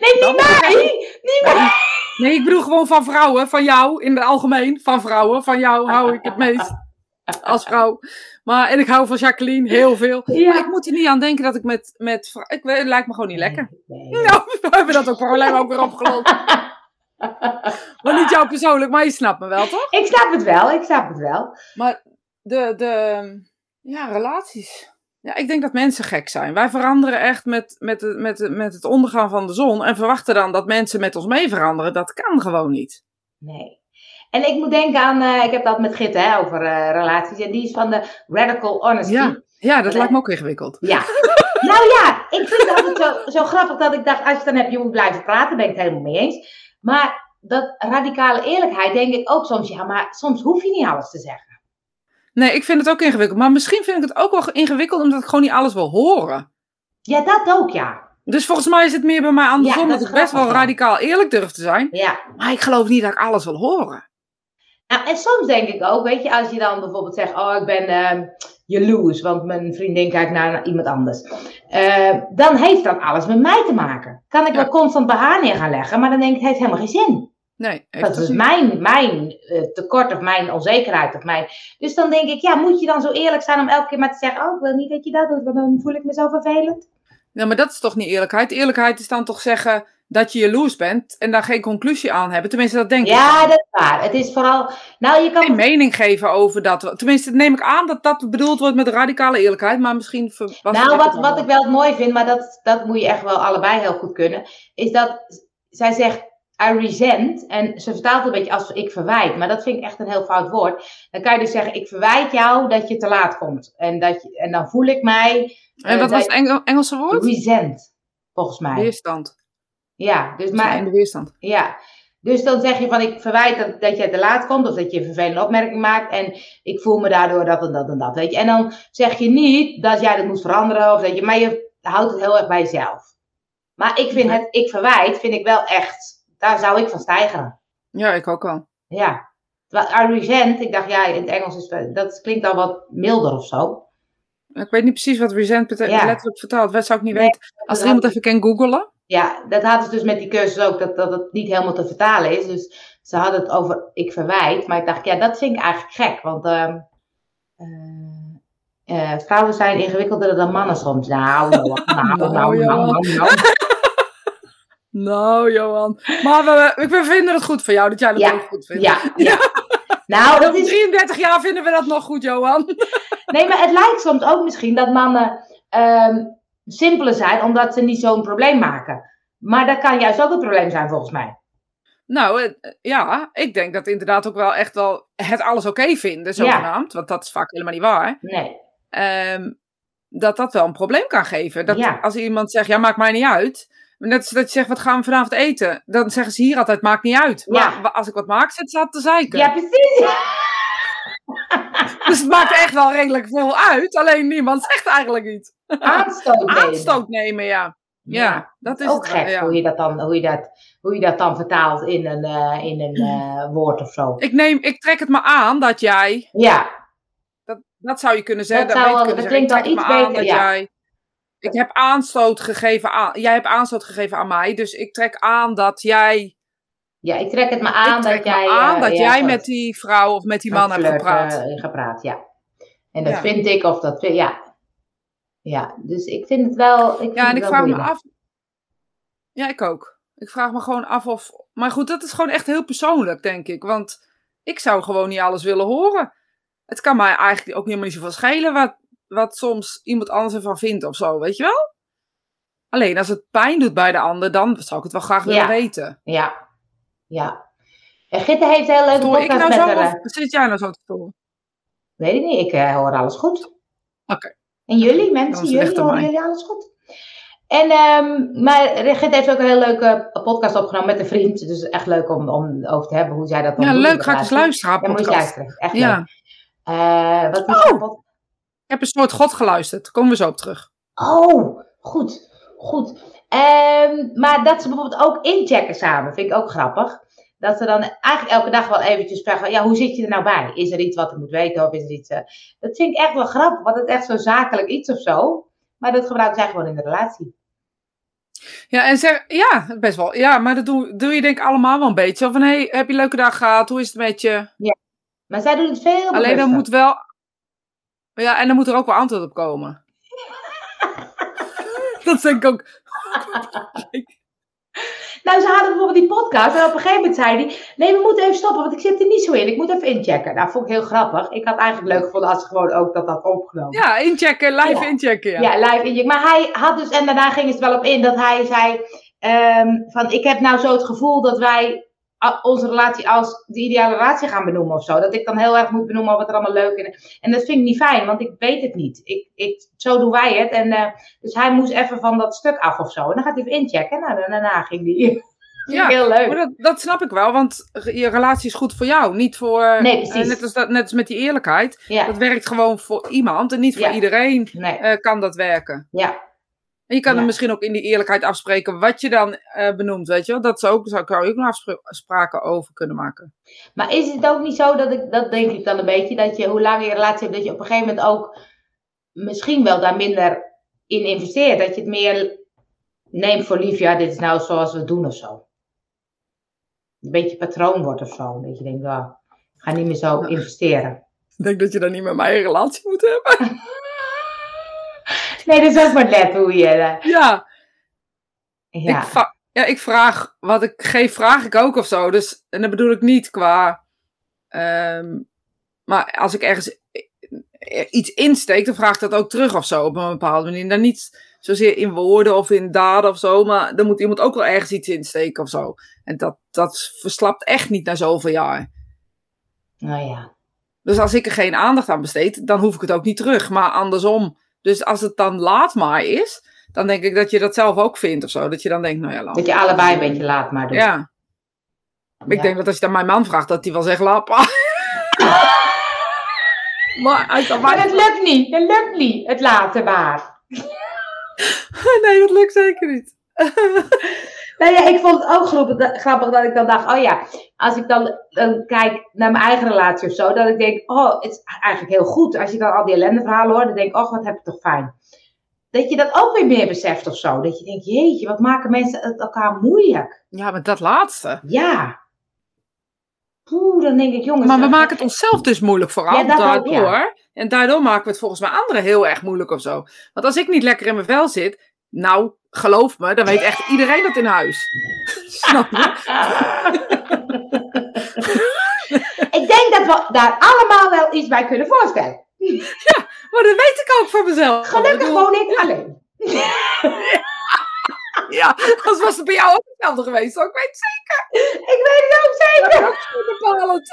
nee, niet mij! Niet mij! Nee, ik bedoel gewoon van vrouwen, van jou in het algemeen. Van vrouwen, van jou hou ik het meest. als vrouw. Maar, en ik hou van Jacqueline heel veel. Ja. Maar ik moet er niet aan denken dat ik met, met ik, weet- het lijkt me gewoon niet lekker. Nee. Nou, we hebben dat ook probleem ook weer opgelost. Maar niet jou persoonlijk, maar je snapt me wel, toch? Ik snap het wel, ik snap het wel. Maar de, de ja, relaties. Ja, ik denk dat mensen gek zijn. Wij veranderen echt met, met, het- met, met het ondergaan van de zon. En verwachten dan dat mensen met ons mee veranderen. Dat kan gewoon niet. Nee. En ik moet denken aan, eh, ik heb dat met Git hè, over eh, relaties. En die is van de radical honesty. Ja, ja dat lijkt me ook ingewikkeld. Ja. nou ja, ik vind het altijd zo, zo grappig dat ik dacht, als je het dan hebt, je moet blijven praten, ben ik het helemaal mee eens. Maar dat radicale eerlijkheid denk ik ook soms, ja, maar soms hoef je niet alles te zeggen. Nee, ik vind het ook ingewikkeld. Maar misschien vind ik het ook wel ingewikkeld omdat ik gewoon niet alles wil horen. Ja, dat ook, ja. Dus volgens mij is het meer bij mij andersom. Ja, dat dat ik best wel radicaal eerlijk durf te zijn. Ja. Maar ik geloof niet dat ik alles wil horen. Nou, en soms denk ik ook, weet je, als je dan bijvoorbeeld zegt, oh, ik ben ehm jaloers, want mijn vriendin kijkt naar iemand anders. Eh, dan heeft dat alles met mij te maken. Kan ik Ja. wel constant bij haar neer gaan leggen, maar dan denk ik, het heeft helemaal geen zin. Nee, Dat is mijn, mijn eh, tekort of mijn onzekerheid of mijn... Dus dan denk ik, ja, moet je dan zo eerlijk zijn om elke keer maar te zeggen, oh, ik wil niet dat je dat doet, want dan voel ik me zo vervelend. Ja, maar dat is toch niet eerlijkheid? Eerlijkheid is dan toch zeggen dat je jaloers bent en daar geen conclusie aan hebben. Tenminste, dat denk ik. Ja, dat is waar. Het is vooral, nou, je kan... Geen mening geven over dat. Tenminste, neem ik aan dat dat bedoeld wordt met radicale eerlijkheid, maar misschien was Nou, wat, wat ik wel mooi vind, maar dat, dat moet je echt wel allebei heel goed kunnen, is dat zij zegt, I resent, en ze vertaalt een beetje als ik verwijt, maar dat vind ik echt een heel fout woord. Dan kan je dus zeggen, ik verwijt jou dat je te laat komt. En, dat je, en dan voel ik mij En eh, wat was dat- het Engel- Engelse woord? resent, volgens mij. Weerstand. Ja, dus Maar... In de weerstand. ja. Dus dan zeg je van, ik verwijt dat, dat jij te laat komt, of dat je een vervelende opmerking maakt, en ik voel me daardoor dat en dat en dat, weet je. En dan zeg je niet dat jij dat moet veranderen, of dat je, maar je houdt het heel erg bij jezelf. Maar ik vind het, ik verwijt, vind ik wel echt, daar zou ik van stijgen. Ja, ik ook al. Ja. Resent, ik dacht, ja, in het Engels is dat klinkt al wat milder of zo. Ik weet niet precies wat resent betekent, Ja. letterlijk vertaald. Dat zou ik niet Nee, weten. Als er iemand even kan googelen. Ja, dat hadden ze dus met die cursus ook, dat, dat het niet helemaal te vertalen is. Dus ze hadden het over ik verwijt. Maar ik dacht, ja, dat vind ik eigenlijk gek. Want ehm, eh, eh, vrouwen zijn ingewikkelder dan mannen soms. Nou, nou, nou, nou, nou, Johan. nou, nou. Nou, Johan. Maar we, we vinden het goed voor jou, dat jij dat Ja, ook goed vindt. Ja, ja. Nou, dat Over is, 33 jaar vinden we dat nog goed, Johan. nee, maar het lijkt soms ook misschien dat mannen ehm, simpeler zijn, omdat ze niet zo'n probleem maken. Maar dat kan juist ook een probleem zijn, volgens mij. Nou, eh, ja, ik denk dat inderdaad ook wel echt wel het alles oké vinden, zogenaamd. Want dat is vaak helemaal niet waar. Nee. Ehm, dat dat wel een probleem kan geven. Dat Ja. als iemand zegt, ja, maakt mij niet uit. Net als dat je zegt, wat gaan we vanavond eten? Dan zeggen ze hier altijd, maakt niet uit. Maar Ja. als ik wat maak, zit ze te zeiken. Ja, precies. Dus het maakt echt wel redelijk veel uit. Alleen niemand zegt eigenlijk iets. Aanstoot nemen. Aanstoot nemen, ja. Ja, dat is ook het gek ja. hoe, je dat dan, hoe, je dat, hoe je dat dan vertaalt in een, eh, in een eh, woord of zo. Ik, neem, ik trek het maar aan dat jij... Ja, Dat, dat zou je kunnen zeggen. Dat Dat, zou dat klinkt wel iets aan beter, dat jij... Ik heb aanstoot gegeven aan... Jij hebt aanstoot gegeven aan mij. Dus ik trek aan dat jij... ja, ik trek het maar aan ik trek dat me jij... aan eh, dat ja, jij met die vrouw of met die man hebt gepraat. eh, gepraat, ja. En dat Ja. vind ik of dat... Ja. Ja, dus ik vind het wel... Ik vind ja, en ik vraag me af... Ja, ik ook. Ik vraag me gewoon af of... Maar goed, dat is gewoon echt heel persoonlijk, denk ik. Want ik zou gewoon niet alles willen horen. Het kan mij eigenlijk ook helemaal niet zoveel schelen wat, wat soms iemand anders ervan vindt of zo, weet je wel? Alleen als het pijn doet bij de ander, dan zou ik het wel graag willen Ja. weten. Ja, ja. En Gitte heeft heel leuke Stoor ik podcast nou met zo haar. of eh, zit jij nou zo te storen? Weet ik niet, ik eh, hoor alles goed. Oké. En jullie, mensen, jullie, horen jullie alles goed? En, ehm maar Regit heeft ook een heel leuke podcast opgenomen met een vriend. Dus echt leuk om, om over te hebben hoe zij dat dan Ja, leuk. Ga ik eens luisteren, Ja, moet je podcast. luisteren. Echt Ja, leuk. Eh, wat is Oh! Ik heb een soort God geluisterd. Daar komen we zo op terug. Oh, goed. Goed. Ehm, maar dat ze bijvoorbeeld ook inchecken samen, vind ik ook grappig. Dat ze dan eigenlijk elke dag wel eventjes vragen, ja, hoe zit je er nou bij? Is er iets wat ik moet weten of is er iets... eh, Dat vind ik echt wel grappig, want het is echt zo'n zakelijk iets of zo. Maar dat gebruiken zij gewoon in de relatie. Ja, en zeg, ja, best wel. Ja, maar dat doe, doe je denk ik allemaal wel een beetje. Zo van, hey, heb je een leuke dag gehad? Hoe is het met je? Maar zij doen het veel Alleen dan moet wel, Ja, en dan moet er ook wel antwoord op komen. dat denk ik ook. Nou, ze hadden bijvoorbeeld die podcast en op een gegeven moment zei hij... Nee, we moeten even stoppen, want ik zit er niet zo in. Ik moet even inchecken. Nou, vond ik heel grappig. Ik had eigenlijk leuk gevonden als ze gewoon ook dat had opgenomen. Ja, inchecken, live Ja. inchecken. Ja. Ja, live inchecken. Maar hij had dus, en daarna ging het wel op in, dat hij zei... ehm, van, ik heb nou zo het gevoel dat wij onze relatie als de ideale relatie gaan benoemen of zo. Dat ik dan heel erg moet benoemen wat er allemaal leuk is. En dat vind ik niet fijn, want ik weet het niet. Ik, ik, zo doen wij het. En, eh, dus hij moest even van dat stuk af of zo. En dan gaat hij even inchecken. Nou, en daarna ging hij... Ja, heel leuk. Maar dat, dat snap ik wel, want je relatie is goed voor jou, niet voor... Nee, precies. eh, net, als dat, net als met die eerlijkheid. Ja, Dat werkt gewoon voor iemand en niet voor Ja. iedereen nee. eh, kan dat werken. Ja, En je kan Ja. er misschien ook in die eerlijkheid afspreken wat je dan eh, benoemt, weet je wel. Dat zou, ook, zou, zou je ook nog afspra- afspraken over kunnen maken. maar is het ook niet zo dat ik, dat denk ik dan een beetje, dat je hoe langer je relatie hebt, dat je op een gegeven moment ook misschien wel daar minder in investeert. Dat je het meer neemt voor lief, ja, dit is nou zoals we doen of zo. Een beetje patroon wordt of zo. Dat je denkt, ja, ik ga niet meer zo investeren. Ik denk dat je dan niet met mij een relatie moet hebben. Nee, dat is maar net hoe je. eh, Ja, ja. Ik, ja, ik vraag wat ik geef, vraag ik ook of zo. Dus, en dat bedoel ik niet qua. ehm, maar als ik ergens iets insteek, dan vraag ik dat ook terug of zo op een bepaalde manier. Dan niet zozeer in woorden of in daden of zo, maar dan moet iemand ook wel ergens iets insteken of zo. En dat, dat verslapt echt niet na zoveel jaar. Nou ja. Dus als ik er geen aandacht aan besteed, dan hoef ik het ook niet terug. Maar andersom. Dus als het dan laat maar is, dan denk ik dat je dat zelf ook vindt of zo. Dat je dan denkt, nou ja, laat Dat je allebei een beetje laat maar doet. ja. Ik Ja. denk dat als je dan mijn man vraagt, dat hij wel zegt lappa. maar Maar dat lukt niet. Dat lukt niet. Het laten maar. Nee, dat lukt zeker niet. Nou ja, ik vond het ook grappig, grappig dat ik dan dacht, oh ja, als ik dan, dan kijk naar mijn eigen relatie of zo, dat ik denk, oh, het is eigenlijk heel goed. Als je dan al die ellendeverhalen hoort, dan denk ik, oh, wat heb je toch fijn. Dat je dat ook weer meer beseft of zo. Dat je denkt, jeetje, wat maken mensen het elkaar moeilijk. Ja, maar dat laatste. Ja. Poeh, dan denk ik, jongens. Maar we maken het onszelf dus moeilijk vooral Ja, ook, daardoor. En daardoor maken we het volgens mij anderen heel erg moeilijk of zo. Want als ik niet lekker in mijn vel zit, nou, geloof me, dan weet echt iedereen dat in huis. Snap je? Ik denk dat we daar allemaal wel iets bij kunnen voorstellen. Maar dat weet ik ook van mezelf. Gelukkig bedoel, woon ik alleen. Ja, anders was het bij jou ook hetzelfde geweest. Ik weet het Ik weet het ook zeker. zeker. ook bepalend.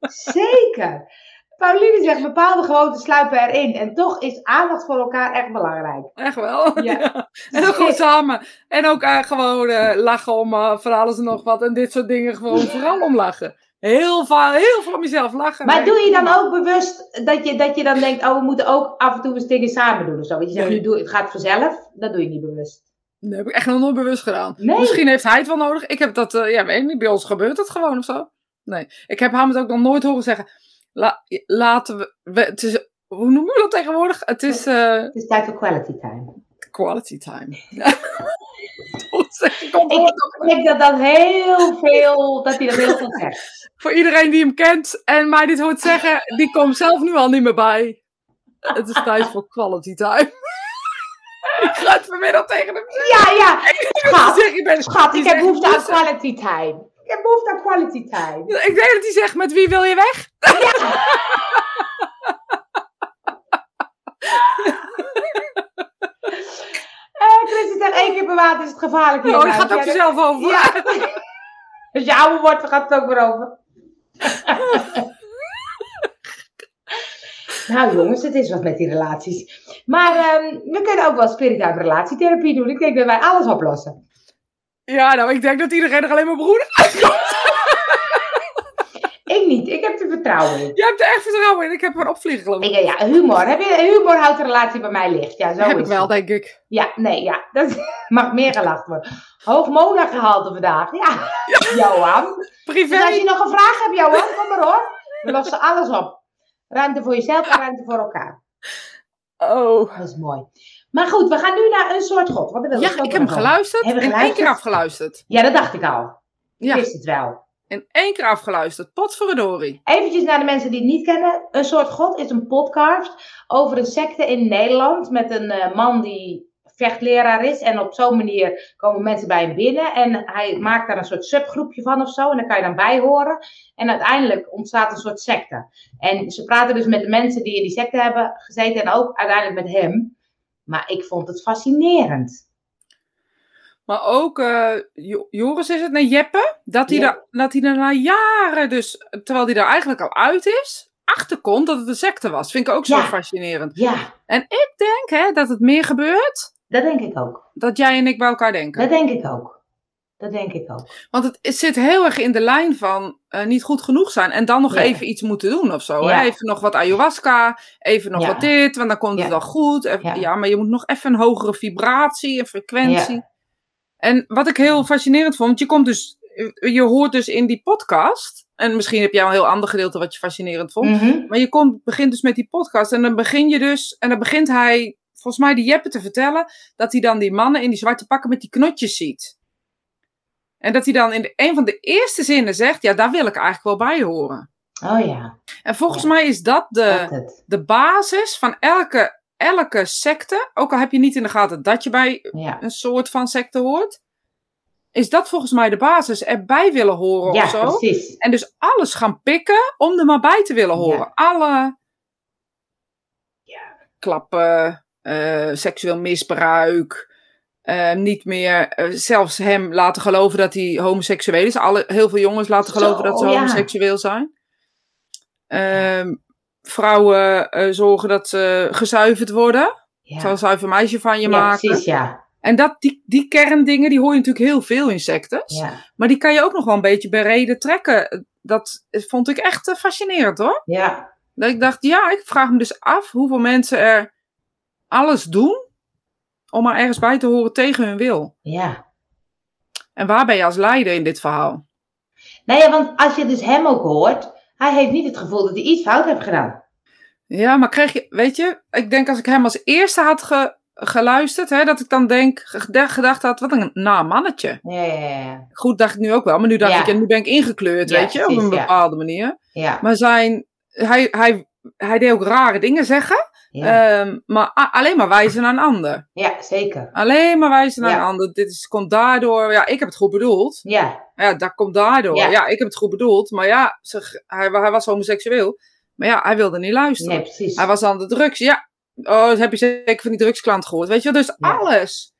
Zeker. Pauline zegt, bepaalde gewoonten sluipen erin. En toch is aandacht voor elkaar echt belangrijk. Echt wel. Ja. Ja. En ook gewoon samen. En ook eh, gewoon eh, lachen om uh, van alles en nog wat. En dit soort dingen gewoon vooral om lachen. Heel veel, heel veel om jezelf lachen. Maar doe je dan ook bewust dat je, dat je dan denkt, oh, we moeten ook af en toe eens dingen samen doen of zo? Want je zegt, Nee. nu doe, het gaat vanzelf. Dat doe je niet bewust. Dat heb ik echt nog nooit bewust gedaan. Nee. Misschien heeft hij het wel nodig. Ik heb dat, eh, ja, weet niet. Bij ons gebeurt dat gewoon of zo. Nee. Ik heb hem het ook nog nooit horen zeggen. La, laten we, we- het is, hoe noemen we dat tegenwoordig? Het is eh, Het is tijd voor quality time. quality time. Ik Ik denk dat dat heel veel, dat hij dat heel veel zegt. Voor iedereen die hem kent en mij dit hoort zeggen, die komt zelf nu al niet meer bij. Het is tijd voor quality time. Ik ga het vanmiddag tegen hem Ja, ja. Schat, zeggen. Ik, ben, schat, ik heb behoefte aan quality time. Ik heb behoefte aan quality time. Ik denk dat hij zegt, met wie wil je weg? Eh, Chris zegt één keer per maand is het gevaarlijk hier. Oh, je gaat ook Ja, jezelf over. Ja. Als je ouder wordt, dan gaat het ook weer over. nou jongens, het is wat met die relaties. Maar ehm, we kunnen ook wel spirituele relatietherapie doen. Ik denk dat wij alles oplossen. Ja, nou, ik denk dat iedereen er alleen maar broeder uitkomt. Ik niet, ik heb er vertrouwen in. Je hebt er echt vertrouwen in. Ik heb er opvliegen, geloof ik. Ik, ja, humor. Heb je, humor houdt de relatie bij mij licht. Ja, zo heb is ik wel, het. denk ik. Ja, nee, ja. Dat mag meer gelacht worden. Hoog Mona-gehalte vandaag. Ja, Johan. Privé. Dus als je nog een vraag hebt, Johan, kom maar hoor. We lossen alles op. Ruimte voor jezelf en ruimte voor elkaar. Oh. Dat is mooi. Maar goed, we gaan nu naar een soort god. Wil Ja, ik heb hem geluisterd en één keer geluisterd? afgeluisterd. Ja, dat dacht ik al. Ik Ja. wist het wel. In één keer afgeluisterd. Potverdorie. Eventjes naar de mensen die het niet kennen. Een soort God is een podcast over een secte in Nederland. Met een eh, man die vechtleraar is. En op zo'n manier komen mensen bij hem binnen. En hij maakt daar een soort subgroepje van of zo. En daar kan je dan bij horen. En uiteindelijk ontstaat een soort secte. En ze praten dus met de mensen die in die secte hebben gezeten. En ook uiteindelijk met hem. Maar ik vond het fascinerend. Maar ook uh, Joris is het, nee Jeppe, dat hij, Ja. daar, dat hij er na jaren dus, terwijl hij er eigenlijk al uit is, achterkomt dat het een secte was. Vind ik ook zo Ja. fascinerend. Ja, En ik denk hè, dat het meer gebeurt dat denk ik ook. dat jij en ik bij elkaar denken. Dat denk ik ook. Dat denk ik ook. Want het, het zit heel erg in de lijn van eh, niet goed genoeg zijn en dan nog Ja. even iets moeten doen of zo. Ja. Even nog wat ayahuasca, even nog Ja. wat dit, want dan komt het wel goed. Even- Ja. maar je moet nog even een hogere vibratie en frequentie. En wat ik heel fascinerend vond, je komt dus, je hoort dus in die podcast, en misschien heb jij een heel ander gedeelte wat je fascinerend vond, Mhm. maar je komt, begint dus met die podcast en dan begin je dus, en dan begint hij, volgens mij die Jeppe te vertellen, dat hij dan die mannen in die zwarte pakken met die knotjes ziet. En dat hij dan in de, een van de eerste zinnen zegt, ja, daar wil ik eigenlijk wel bij horen. Oh ja, En volgens Ja. mij is dat de, dat de basis van elke, elke secte, ook al heb je niet in de gaten dat je bij Ja, een soort van secte hoort, is dat volgens mij de basis. Erbij willen horen ja of zo. precies. En dus alles gaan pikken om er maar bij te willen horen. Alle Ja. klappen, eh, seksueel misbruik. Eh, niet meer eh, zelfs hem laten geloven dat hij homoseksueel is. Alle, heel veel jongens laten Zo, geloven dat ze ja. homoseksueel zijn. Ehm, vrouwen eh, zorgen dat ze gezuiverd worden. Ja, Zo'n zuiver meisje van je ja maken. precies, ja. En dat, die, die kerndingen, die hoor je natuurlijk heel veel in sectes. Ja, Maar die kan je ook nog wel een beetje bereden trekken. Dat vond ik echt eh, fascinerend hoor. ja, Dat ik dacht, ja, ik vraag me dus af hoeveel mensen er alles doen om maar ergens bij te horen tegen hun wil. ja. En waar ben je als leider in dit verhaal? Nee, ja, want als je dus hem ook hoort, hij heeft niet het gevoel dat hij iets fout heeft gedaan. Ja, maar kreeg je, weet je, ik denk als ik hem als eerste had ge- geluisterd, hè, dat ik dan denk, ged- gedacht had, wat een na mannetje. Ja, ja, ja. Goed, dacht ik nu ook wel, maar nu dacht Ja. ik, ja, nu ben ik ingekleurd, Ja, weet je, op een bepaalde manier. Ja, Maar zijn, hij, hij, hij deed ook rare dingen zeggen, ja, ehm, maar alleen maar wijzen naar een ander. ja zeker. Alleen maar wijzen naar Ja. een ander. Dit is, komt daardoor, ja, ik heb het goed bedoeld. Ja, Ja, dat komt daardoor. Ja. Ja, ik heb het goed bedoeld, maar ja, zeg, hij, hij was homoseksueel. Maar ja, hij wilde niet luisteren. nee, precies. Hij was aan de drugs. Ja, oh, dat heb je zeker van die drugsklant gehoord. Weet je wel, dus alles.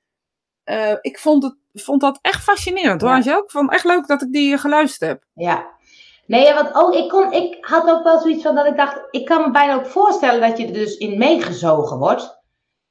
Eh, ik vond, het, vond dat echt fascinerend hoor, Ja. Angel. Ik vond het echt leuk dat ik die geluisterd heb. Ja. Nee, want ook, ik, kon, ik had ook wel zoiets van dat ik dacht, ik kan me bijna ook voorstellen dat je er dus in meegezogen wordt.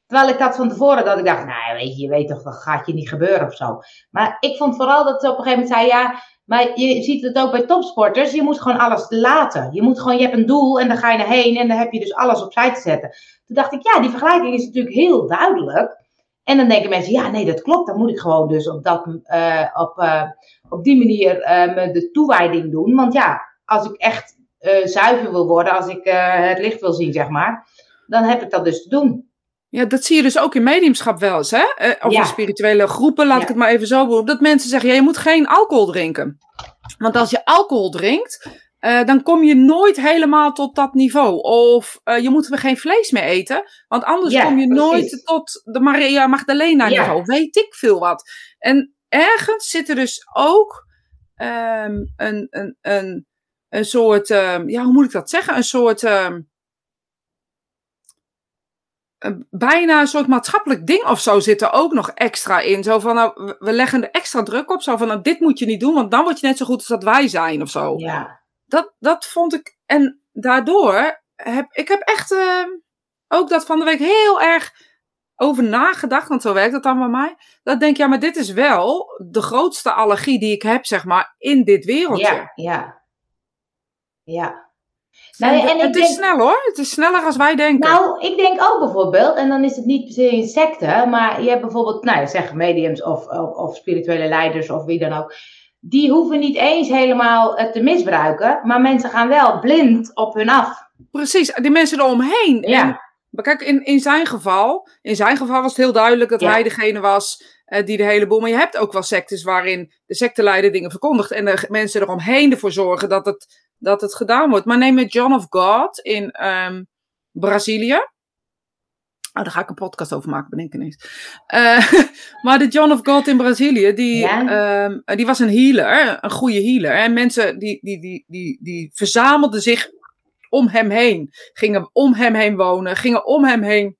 Terwijl ik had van tevoren dat ik dacht, nou weet je, je weet toch, dat gaat je niet gebeuren of zo. Maar ik vond vooral dat ze op een gegeven moment zei, ja, maar je ziet het ook bij topsporters, je moet gewoon alles laten. Je moet gewoon, je hebt een doel en dan ga je naar heen en dan heb je dus alles opzij te zetten. Toen dacht ik, ja, die vergelijking is natuurlijk heel duidelijk. En dan denken mensen, ja, nee, dat klopt. Dan moet ik gewoon dus op, dat, eh, op, eh, op die manier eh, me de toewijding doen. Want ja, als ik echt zuiver wil worden, als ik het licht wil zien, zeg maar, dan heb ik dat dus te doen. Ja, dat zie je dus ook in mediumschap wel eens, hè? Of Ja. in spirituele groepen, laat Ja. ik het maar even zo. Dat mensen zeggen, ja, je moet geen alcohol drinken. Want als je alcohol drinkt, eh, dan kom je nooit helemaal tot dat niveau. Of eh, je moet weer geen vlees meer eten, want anders Ja, kom je precies. nooit tot de Maria Magdalena Ja. niveau. Weet ik veel wat. En ergens zit er dus ook ehm, een, een, een, een soort, ehm, ja, hoe moet ik dat zeggen? Een soort... ehm, een- bijna een soort maatschappelijk ding of zo zit er ook nog extra in. Zo van, nou, we- we leggen er extra druk op. Zo van, nou, dit moet je niet doen, want dan word je net zo goed als dat wij zijn of zo. Ja, Dat, dat vond ik, en daardoor heb ik heb echt eh, ook dat van de week heel erg over nagedacht, want zo werkt het dan bij mij. Dat ik denk, ja, maar dit is wel de grootste allergie die ik heb, zeg maar, in dit wereldje. ja, ja. Ja. Nou, en het is denk- snel hoor, het is sneller als wij denken. Nou, ik denk ook bijvoorbeeld, en dan is het niet per se een secte, maar je hebt bijvoorbeeld, nou, zeg mediums of, of, of spirituele leiders of wie dan ook. Die hoeven niet eens helemaal het te misbruiken, maar mensen gaan wel blind op hun af. Precies, die mensen eromheen. Ja. En, maar kijk, in, in zijn geval, in zijn geval was het heel duidelijk dat Ja. hij degene was eh, die de hele boel. Maar je hebt ook wel sectes waarin de secteleider dingen verkondigt en de mensen eromheen ervoor zorgen dat het, dat het gedaan wordt. Maar neem met John of God in ehm, Brazilië. Oh, daar ga ik een podcast over maken, bedenk ik ineens. Eh, maar de John of God in Brazilië, die, Ja. ehm, die was een healer, een goede healer. En mensen die, die, die, die, die verzamelden zich om hem heen. Gingen om hem heen wonen, gingen om hem heen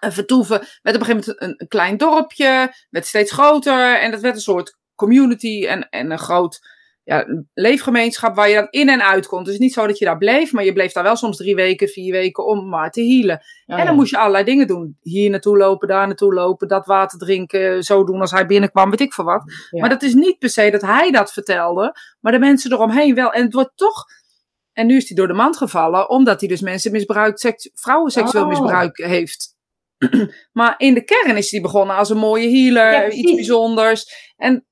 eh, vertoeven. Werd op een gegeven moment een, een klein dorpje, werd steeds groter. En dat werd een soort community en, en een groot ja, een leefgemeenschap waar je dan in en uit kon. Dus niet zo dat je daar bleef, maar je bleef daar wel soms drie weken, vier weken om maar te healen. En dan moest je allerlei dingen doen. Hier naartoe lopen, daar naartoe lopen, dat water drinken, zo doen als hij binnenkwam, weet ik veel wat. Ja. Maar dat is niet per se dat hij dat vertelde, maar de mensen eromheen wel. En het wordt toch, en nu is hij door de mand gevallen, omdat hij dus mensen misbruikt, seks, vrouwen seksueel Oh. misbruik heeft. maar in de kern is hij begonnen als een mooie healer, Ja, iets bijzonders. En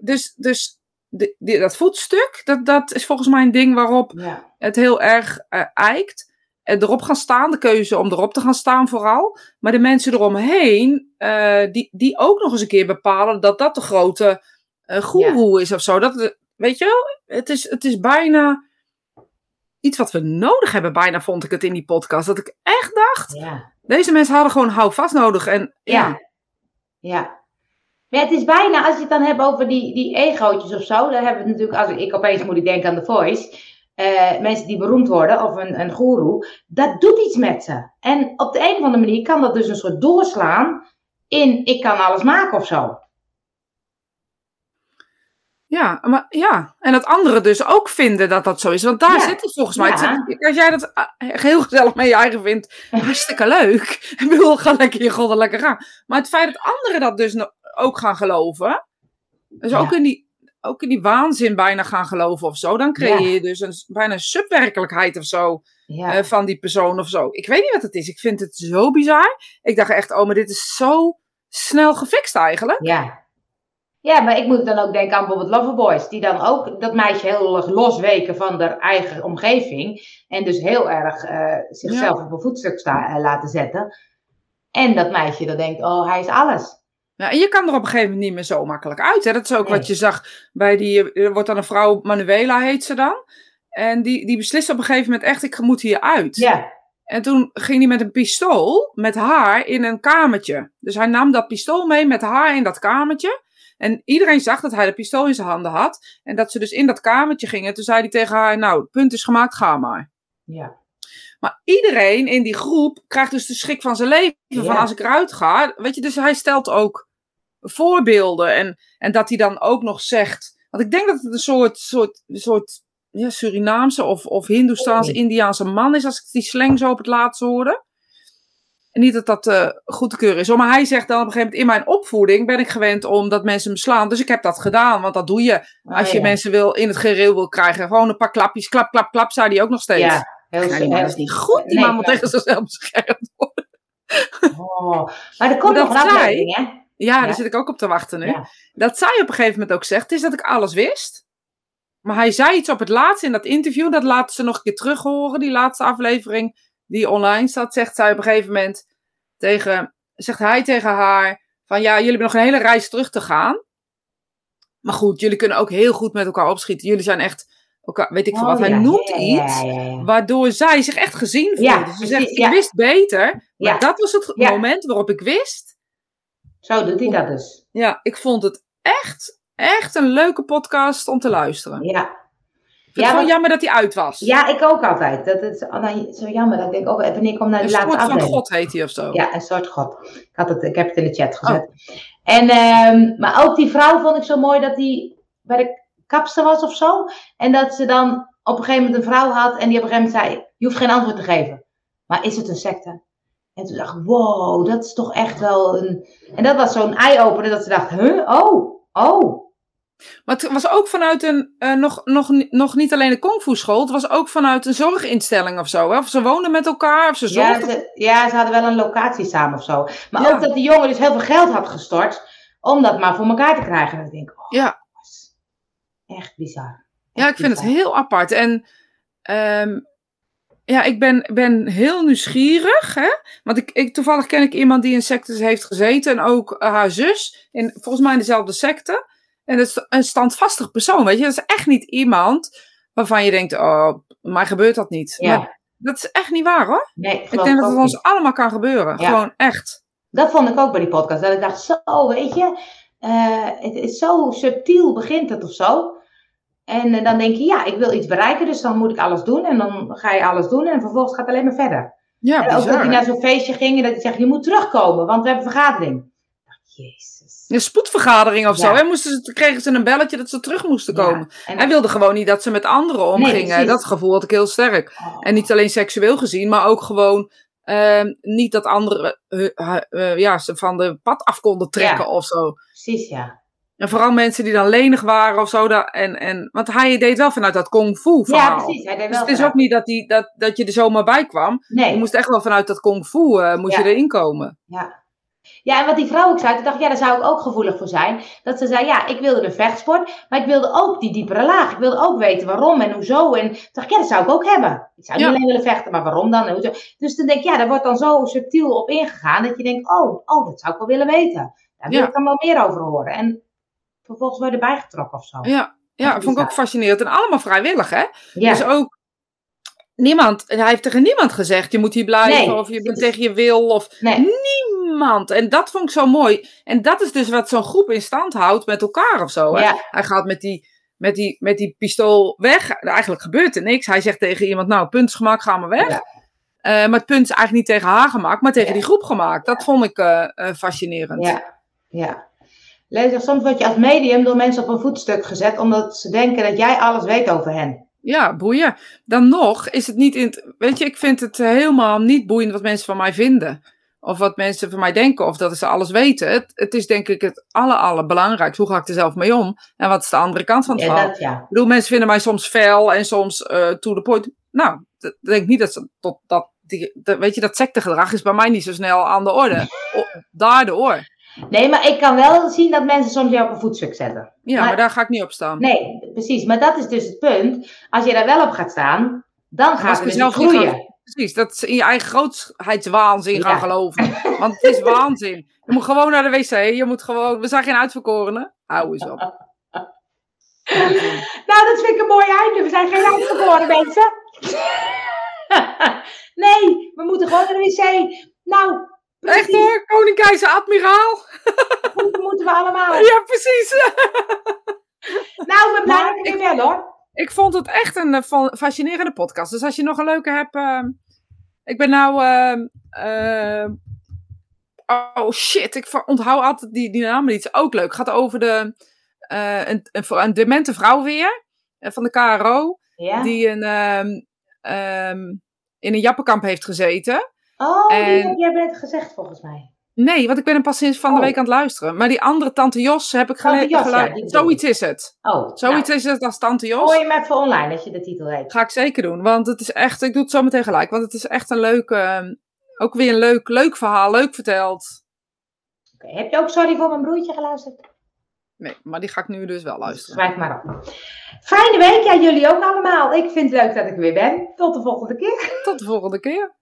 dus, dus de, die- dat voetstuk, dat, dat is volgens mij een ding waarop Ja. het heel erg eh, eikt. En erop gaan staan, de keuze om erop te gaan staan vooral. Maar de mensen eromheen, eh, die, die ook nog eens een keer bepalen dat dat de grote goeroe is of zo. Dat, weet je wel, het is, het is bijna iets wat we nodig hebben, bijna vond ik het in die podcast. Dat ik echt dacht, Ja. deze mensen hadden gewoon houvast nodig. En ja, Ja. Ja. Maar het is bijna, als je het dan hebt over die, die egootjes of zo, dan hebben we het natuurlijk, als ik, ik opeens moet ik denken aan The Voice, eh, mensen die beroemd worden, of een, een goeroe, dat doet iets met ze. En op de een of andere manier kan dat dus een soort doorslaan in, ik kan alles maken of zo. Ja, maar ja. En dat anderen dus ook vinden dat dat zo is. Want daar Ja. zit het volgens mij. Ja. als jij dat ah, heel gezellig met je eigen vindt, hartstikke leuk. Ik bedoel, ga lekker je er lekker gaan. Maar het feit dat anderen dat dus ook gaan geloven. Dus Ja. ook, in die, ook in die waanzin bijna gaan geloven of zo. Dan creëer je dus een, bijna een subwerkelijkheid of zo Ja. eh, van die persoon of zo. Ik weet niet wat het is. Ik vind het zo bizar. Ik dacht echt, oh, maar dit is zo snel gefixt eigenlijk. Ja. Ja, maar ik moet dan ook denken aan bijvoorbeeld Loverboys, die dan ook dat meisje heel erg losweken van haar eigen omgeving. En dus heel erg eh, zichzelf op een voetstuk sta, eh, laten zetten. En dat meisje dat denkt, oh, hij is alles. Ja, en je kan er op een gegeven moment niet meer zo makkelijk uit. Hè? Dat is ook wat je zag bij die. Er wordt dan een vrouw, Manuela heet ze dan. En die, die beslist op een gegeven moment echt: ik moet hier uit. Ja, En toen ging hij met een pistool met haar in een kamertje. Dus hij nam dat pistool mee met haar in dat kamertje. En iedereen zag dat hij de pistool in zijn handen had. En dat ze dus in dat kamertje gingen. Toen zei hij tegen haar: Nou, het punt is gemaakt, ga maar. ja, Maar iedereen in die groep krijgt dus de schrik van zijn leven. Van als ik eruit ga. Weet je, dus hij stelt ook voorbeelden. En, en dat hij dan ook nog zegt. Want ik denk dat het een soort, soort, soort ja, Surinaamse of, of Hindoestaanse, Nee. Indiaanse man is. Als ik die slang zo op het laatst hoorde. En niet dat dat eh, goed te keuren is. Maar hij zegt dan op een gegeven moment: In mijn opvoeding ben ik gewend om dat mensen me slaan. Dus ik heb dat gedaan. Want dat doe je als Oh, je ja. mensen wil, in het gereel wil krijgen. Gewoon een paar klapjes. Klap, klap, klap. Zei hij ook nog steeds. Ja, heel, Ja, die man is niet goed. Die Nee, man moet tegen zichzelf beschermd worden. Oh. Maar er komt Maar nog dat zij- aflevering, hè? Ja, Ja. daar zit ik ook op te wachten nu. Ja. Dat zij op een gegeven moment ook zegt, is dat ik alles wist. Maar hij zei iets op het laatste in dat interview. Dat laten ze nog een keer terug horen. Die laatste aflevering die online staat. Zegt zij op een gegeven moment tegen, zegt hij tegen haar. Van ja, jullie hebben nog een hele reis terug te gaan. Maar goed, jullie kunnen ook heel goed met elkaar opschieten. Jullie zijn echt, elkaar, weet ik veel Oh, wat. Hij ja, noemt iets. Waardoor zij zich echt gezien voelde. Ze zegt, ik wist beter. Maar Ja. dat was het moment waarop ik wist. Zo doet hij dat dus. Ja, ik vond het echt, echt een leuke podcast om te luisteren. Ik Ja. vind het gewoon jammer dat hij uit was. ja, ik ook altijd. Dat is oh, nou, zo jammer. Dat ik denk, oh, wanneer komt nou een de laatste soort van aflevering? God heet hij of zo. Ja, een soort god. Ik, had het, ik heb het in de chat gezet. En, ehm, maar ook die vrouw vond ik zo mooi dat die bij de kapster was of zo. En dat ze dan op een gegeven moment een vrouw had en die op een gegeven moment zei, je hoeft geen antwoord te geven. Maar is het een secte? En toen dacht ik, wow, dat is toch echt wel een... En dat was zo'n eye-opener dat ze dacht, huh? Oh, oh. Maar het was ook vanuit een, eh, nog, nog, nog niet alleen een kung fu school. Het was ook vanuit een zorginstelling of zo. Hè? Of ze woonden met elkaar, of ze Ja zorgden. ze, ja, ze hadden wel een locatie samen of zo. Maar Ja. ook dat die jongen dus heel veel geld had gestort om dat maar voor elkaar te krijgen. En ik denk, oh, Ja. echt bizar. Ja, ik vind het heel apart. En ehm, ja, ik ben, ben heel nieuwsgierig. Hè? Want ik, ik, toevallig ken ik iemand die in sectes heeft gezeten. En ook eh, haar zus. In, volgens mij in dezelfde secte. En dat is een standvastig persoon. Weet je, dat is echt niet iemand waarvan je denkt: oh, maar gebeurt dat niet. Ja. Maar dat is echt niet waar hoor. Nee, Ik denk dat het ons niet. allemaal kan gebeuren. Ja. Gewoon echt. Dat vond ik ook bij die podcast. Dat ik dacht, zo, weet je, eh, het is zo subtiel begint het of zo. En eh, dan denk je, ja, ik wil iets bereiken, dus dan moet ik alles doen. En dan ga je alles doen en vervolgens gaat het alleen maar verder. Ja, en ook dat bizar. hij naar zo'n feestje ging en dat hij zegt, je moet terugkomen, want we hebben een vergadering. Jezus. Een spoedvergadering of zo. Hè? Moesten ze, kregen ze een belletje dat ze terug moesten Ja. komen. En, Hij wilde gewoon niet dat ze met anderen omgingen. dat gevoel had ik heel sterk. Oh, En niet alleen seksueel gezien, maar ook gewoon ehm, niet dat anderen eh, eh, ja, ze van de pad af konden trekken Ja. of zo. precies, ja. En vooral mensen die dan lenig waren of zo. Dat, en, en, want hij deed wel vanuit dat kung fu Ja, verhaal. precies. Hij deed Dus wel het is ook niet dat, die, dat, dat je er zomaar bij kwam. Nee. Je moest echt wel vanuit dat kung fu eh, moest Ja. je erin komen. Ja. Ja, en wat die vrouw ook zei, toen dacht ik, ja, daar zou ik ook gevoelig voor zijn. Dat ze zei, ja, ik wilde de vechtsport, maar ik wilde ook die diepere laag. Ik wilde ook weten waarom en hoezo. En toen dacht ik, ja, dat zou ik ook hebben. Ik zou Ja. niet alleen willen vechten, maar waarom dan en hoezo. Dus dan denk ik, ja, daar wordt dan zo subtiel op ingegaan, dat je denkt, oh, oh dat zou ik wel willen weten. Daar wil Ja. ik dan wel meer over horen. En vervolgens word je erbij getrokken of zo. Ja, ja Dat vond ik ook fascinerend. En allemaal vrijwillig, hè? Ja. Dus ook niemand, hij heeft tegen niemand gezegd, je moet hier blijven Nee, of je bent is- tegen je wil. Of nee. niemand. En dat vond ik zo mooi. En dat is dus wat zo'n groep in stand houdt met elkaar of zo. Hè? Ja. Hij gaat met die, met, die, met die pistool weg. Eigenlijk gebeurt er niks. Hij zegt tegen iemand, nou, punt gemaakt, ga maar weg. Ja. Eh, maar het punt is eigenlijk niet tegen haar gemaakt, maar tegen Ja. die groep gemaakt. Dat vond ik eh, eh, fascinerend. Ja, ja. Lezer, soms word je als medium door mensen op een voetstuk gezet, omdat ze denken dat jij alles weet over hen. Ja, boeien. Dan nog is het niet in. Weet je, ik vind het helemaal niet boeiend wat mensen van mij vinden. Of wat mensen van mij denken, of dat ze alles weten. Het, het is denk ik het aller, allerbelangrijkste. Hoe ga ik er zelf mee om? En wat is de andere kant van het Ja, verhaal? dat ja. Ik bedoel, mensen vinden mij soms fel en soms eh to the point. Nou, ik denk niet dat ze tot dat. Die, dat- weet je, dat sectegedrag is bij mij niet zo snel aan de orde. O, daardoor. Nee, maar ik kan wel zien dat mensen soms jou op een voetstuk zetten. Ja, Maar- maar daar ga ik niet op staan. Nee, precies. Maar dat is dus het punt. Als je daar wel op gaat staan, dan gaat je het dus niet groeien. Precies, dat is in je eigen grootheidswaanzin gaan Ja. geloven. Want het is waanzin. Je moet gewoon naar de wc. Je moet gewoon... We zijn geen uitverkorenen. Hou eens op. Nou, dat vind ik een mooi einde. We zijn geen uitverkoren mensen. nee, we moeten gewoon naar de wc. Nou, Echt hoor, koning, keizer, admiraal. Goed moeten we allemaal. Ja, precies. Nou, ik ben blij Maar dat ik ben hoor. Ik vond het echt een eh, fa- fascinerende podcast. Dus als je nog een leuke hebt... ehm, ik ben nou... ehm, ehm, oh shit, ik onthoud altijd die, die namen niet. Ook leuk. Het gaat over de, eh, een, een, een demente vrouw weer. eh, van de KRO. Ja. Die een, in een jappenkamp heeft gezeten. Oh, die en- heb jij net gezegd volgens mij. Nee, want ik ben hem pas sinds van de Oh. week aan het luisteren. Maar die andere Tante Jos heb ik Tante gele- Jos, ja, geluisterd. die bedoel Zoiets is het. Oh, Zoiets nou, is het als Tante Jos. gooi hem even online als je de titel weet. Ga ik zeker doen. Want het is echt, ik doe het zo meteen gelijk. Want het is echt een leuk, ehm, ook weer een leuk, leuk verhaal. Leuk verteld. Heb je ook Sorry voor mijn broertje geluisterd? Nee, maar die ga ik nu dus wel luisteren. Schrijf maar op. Fijne week, ja, jullie ook allemaal. Ik vind het leuk dat ik er weer ben. Tot de volgende keer. Tot de volgende keer.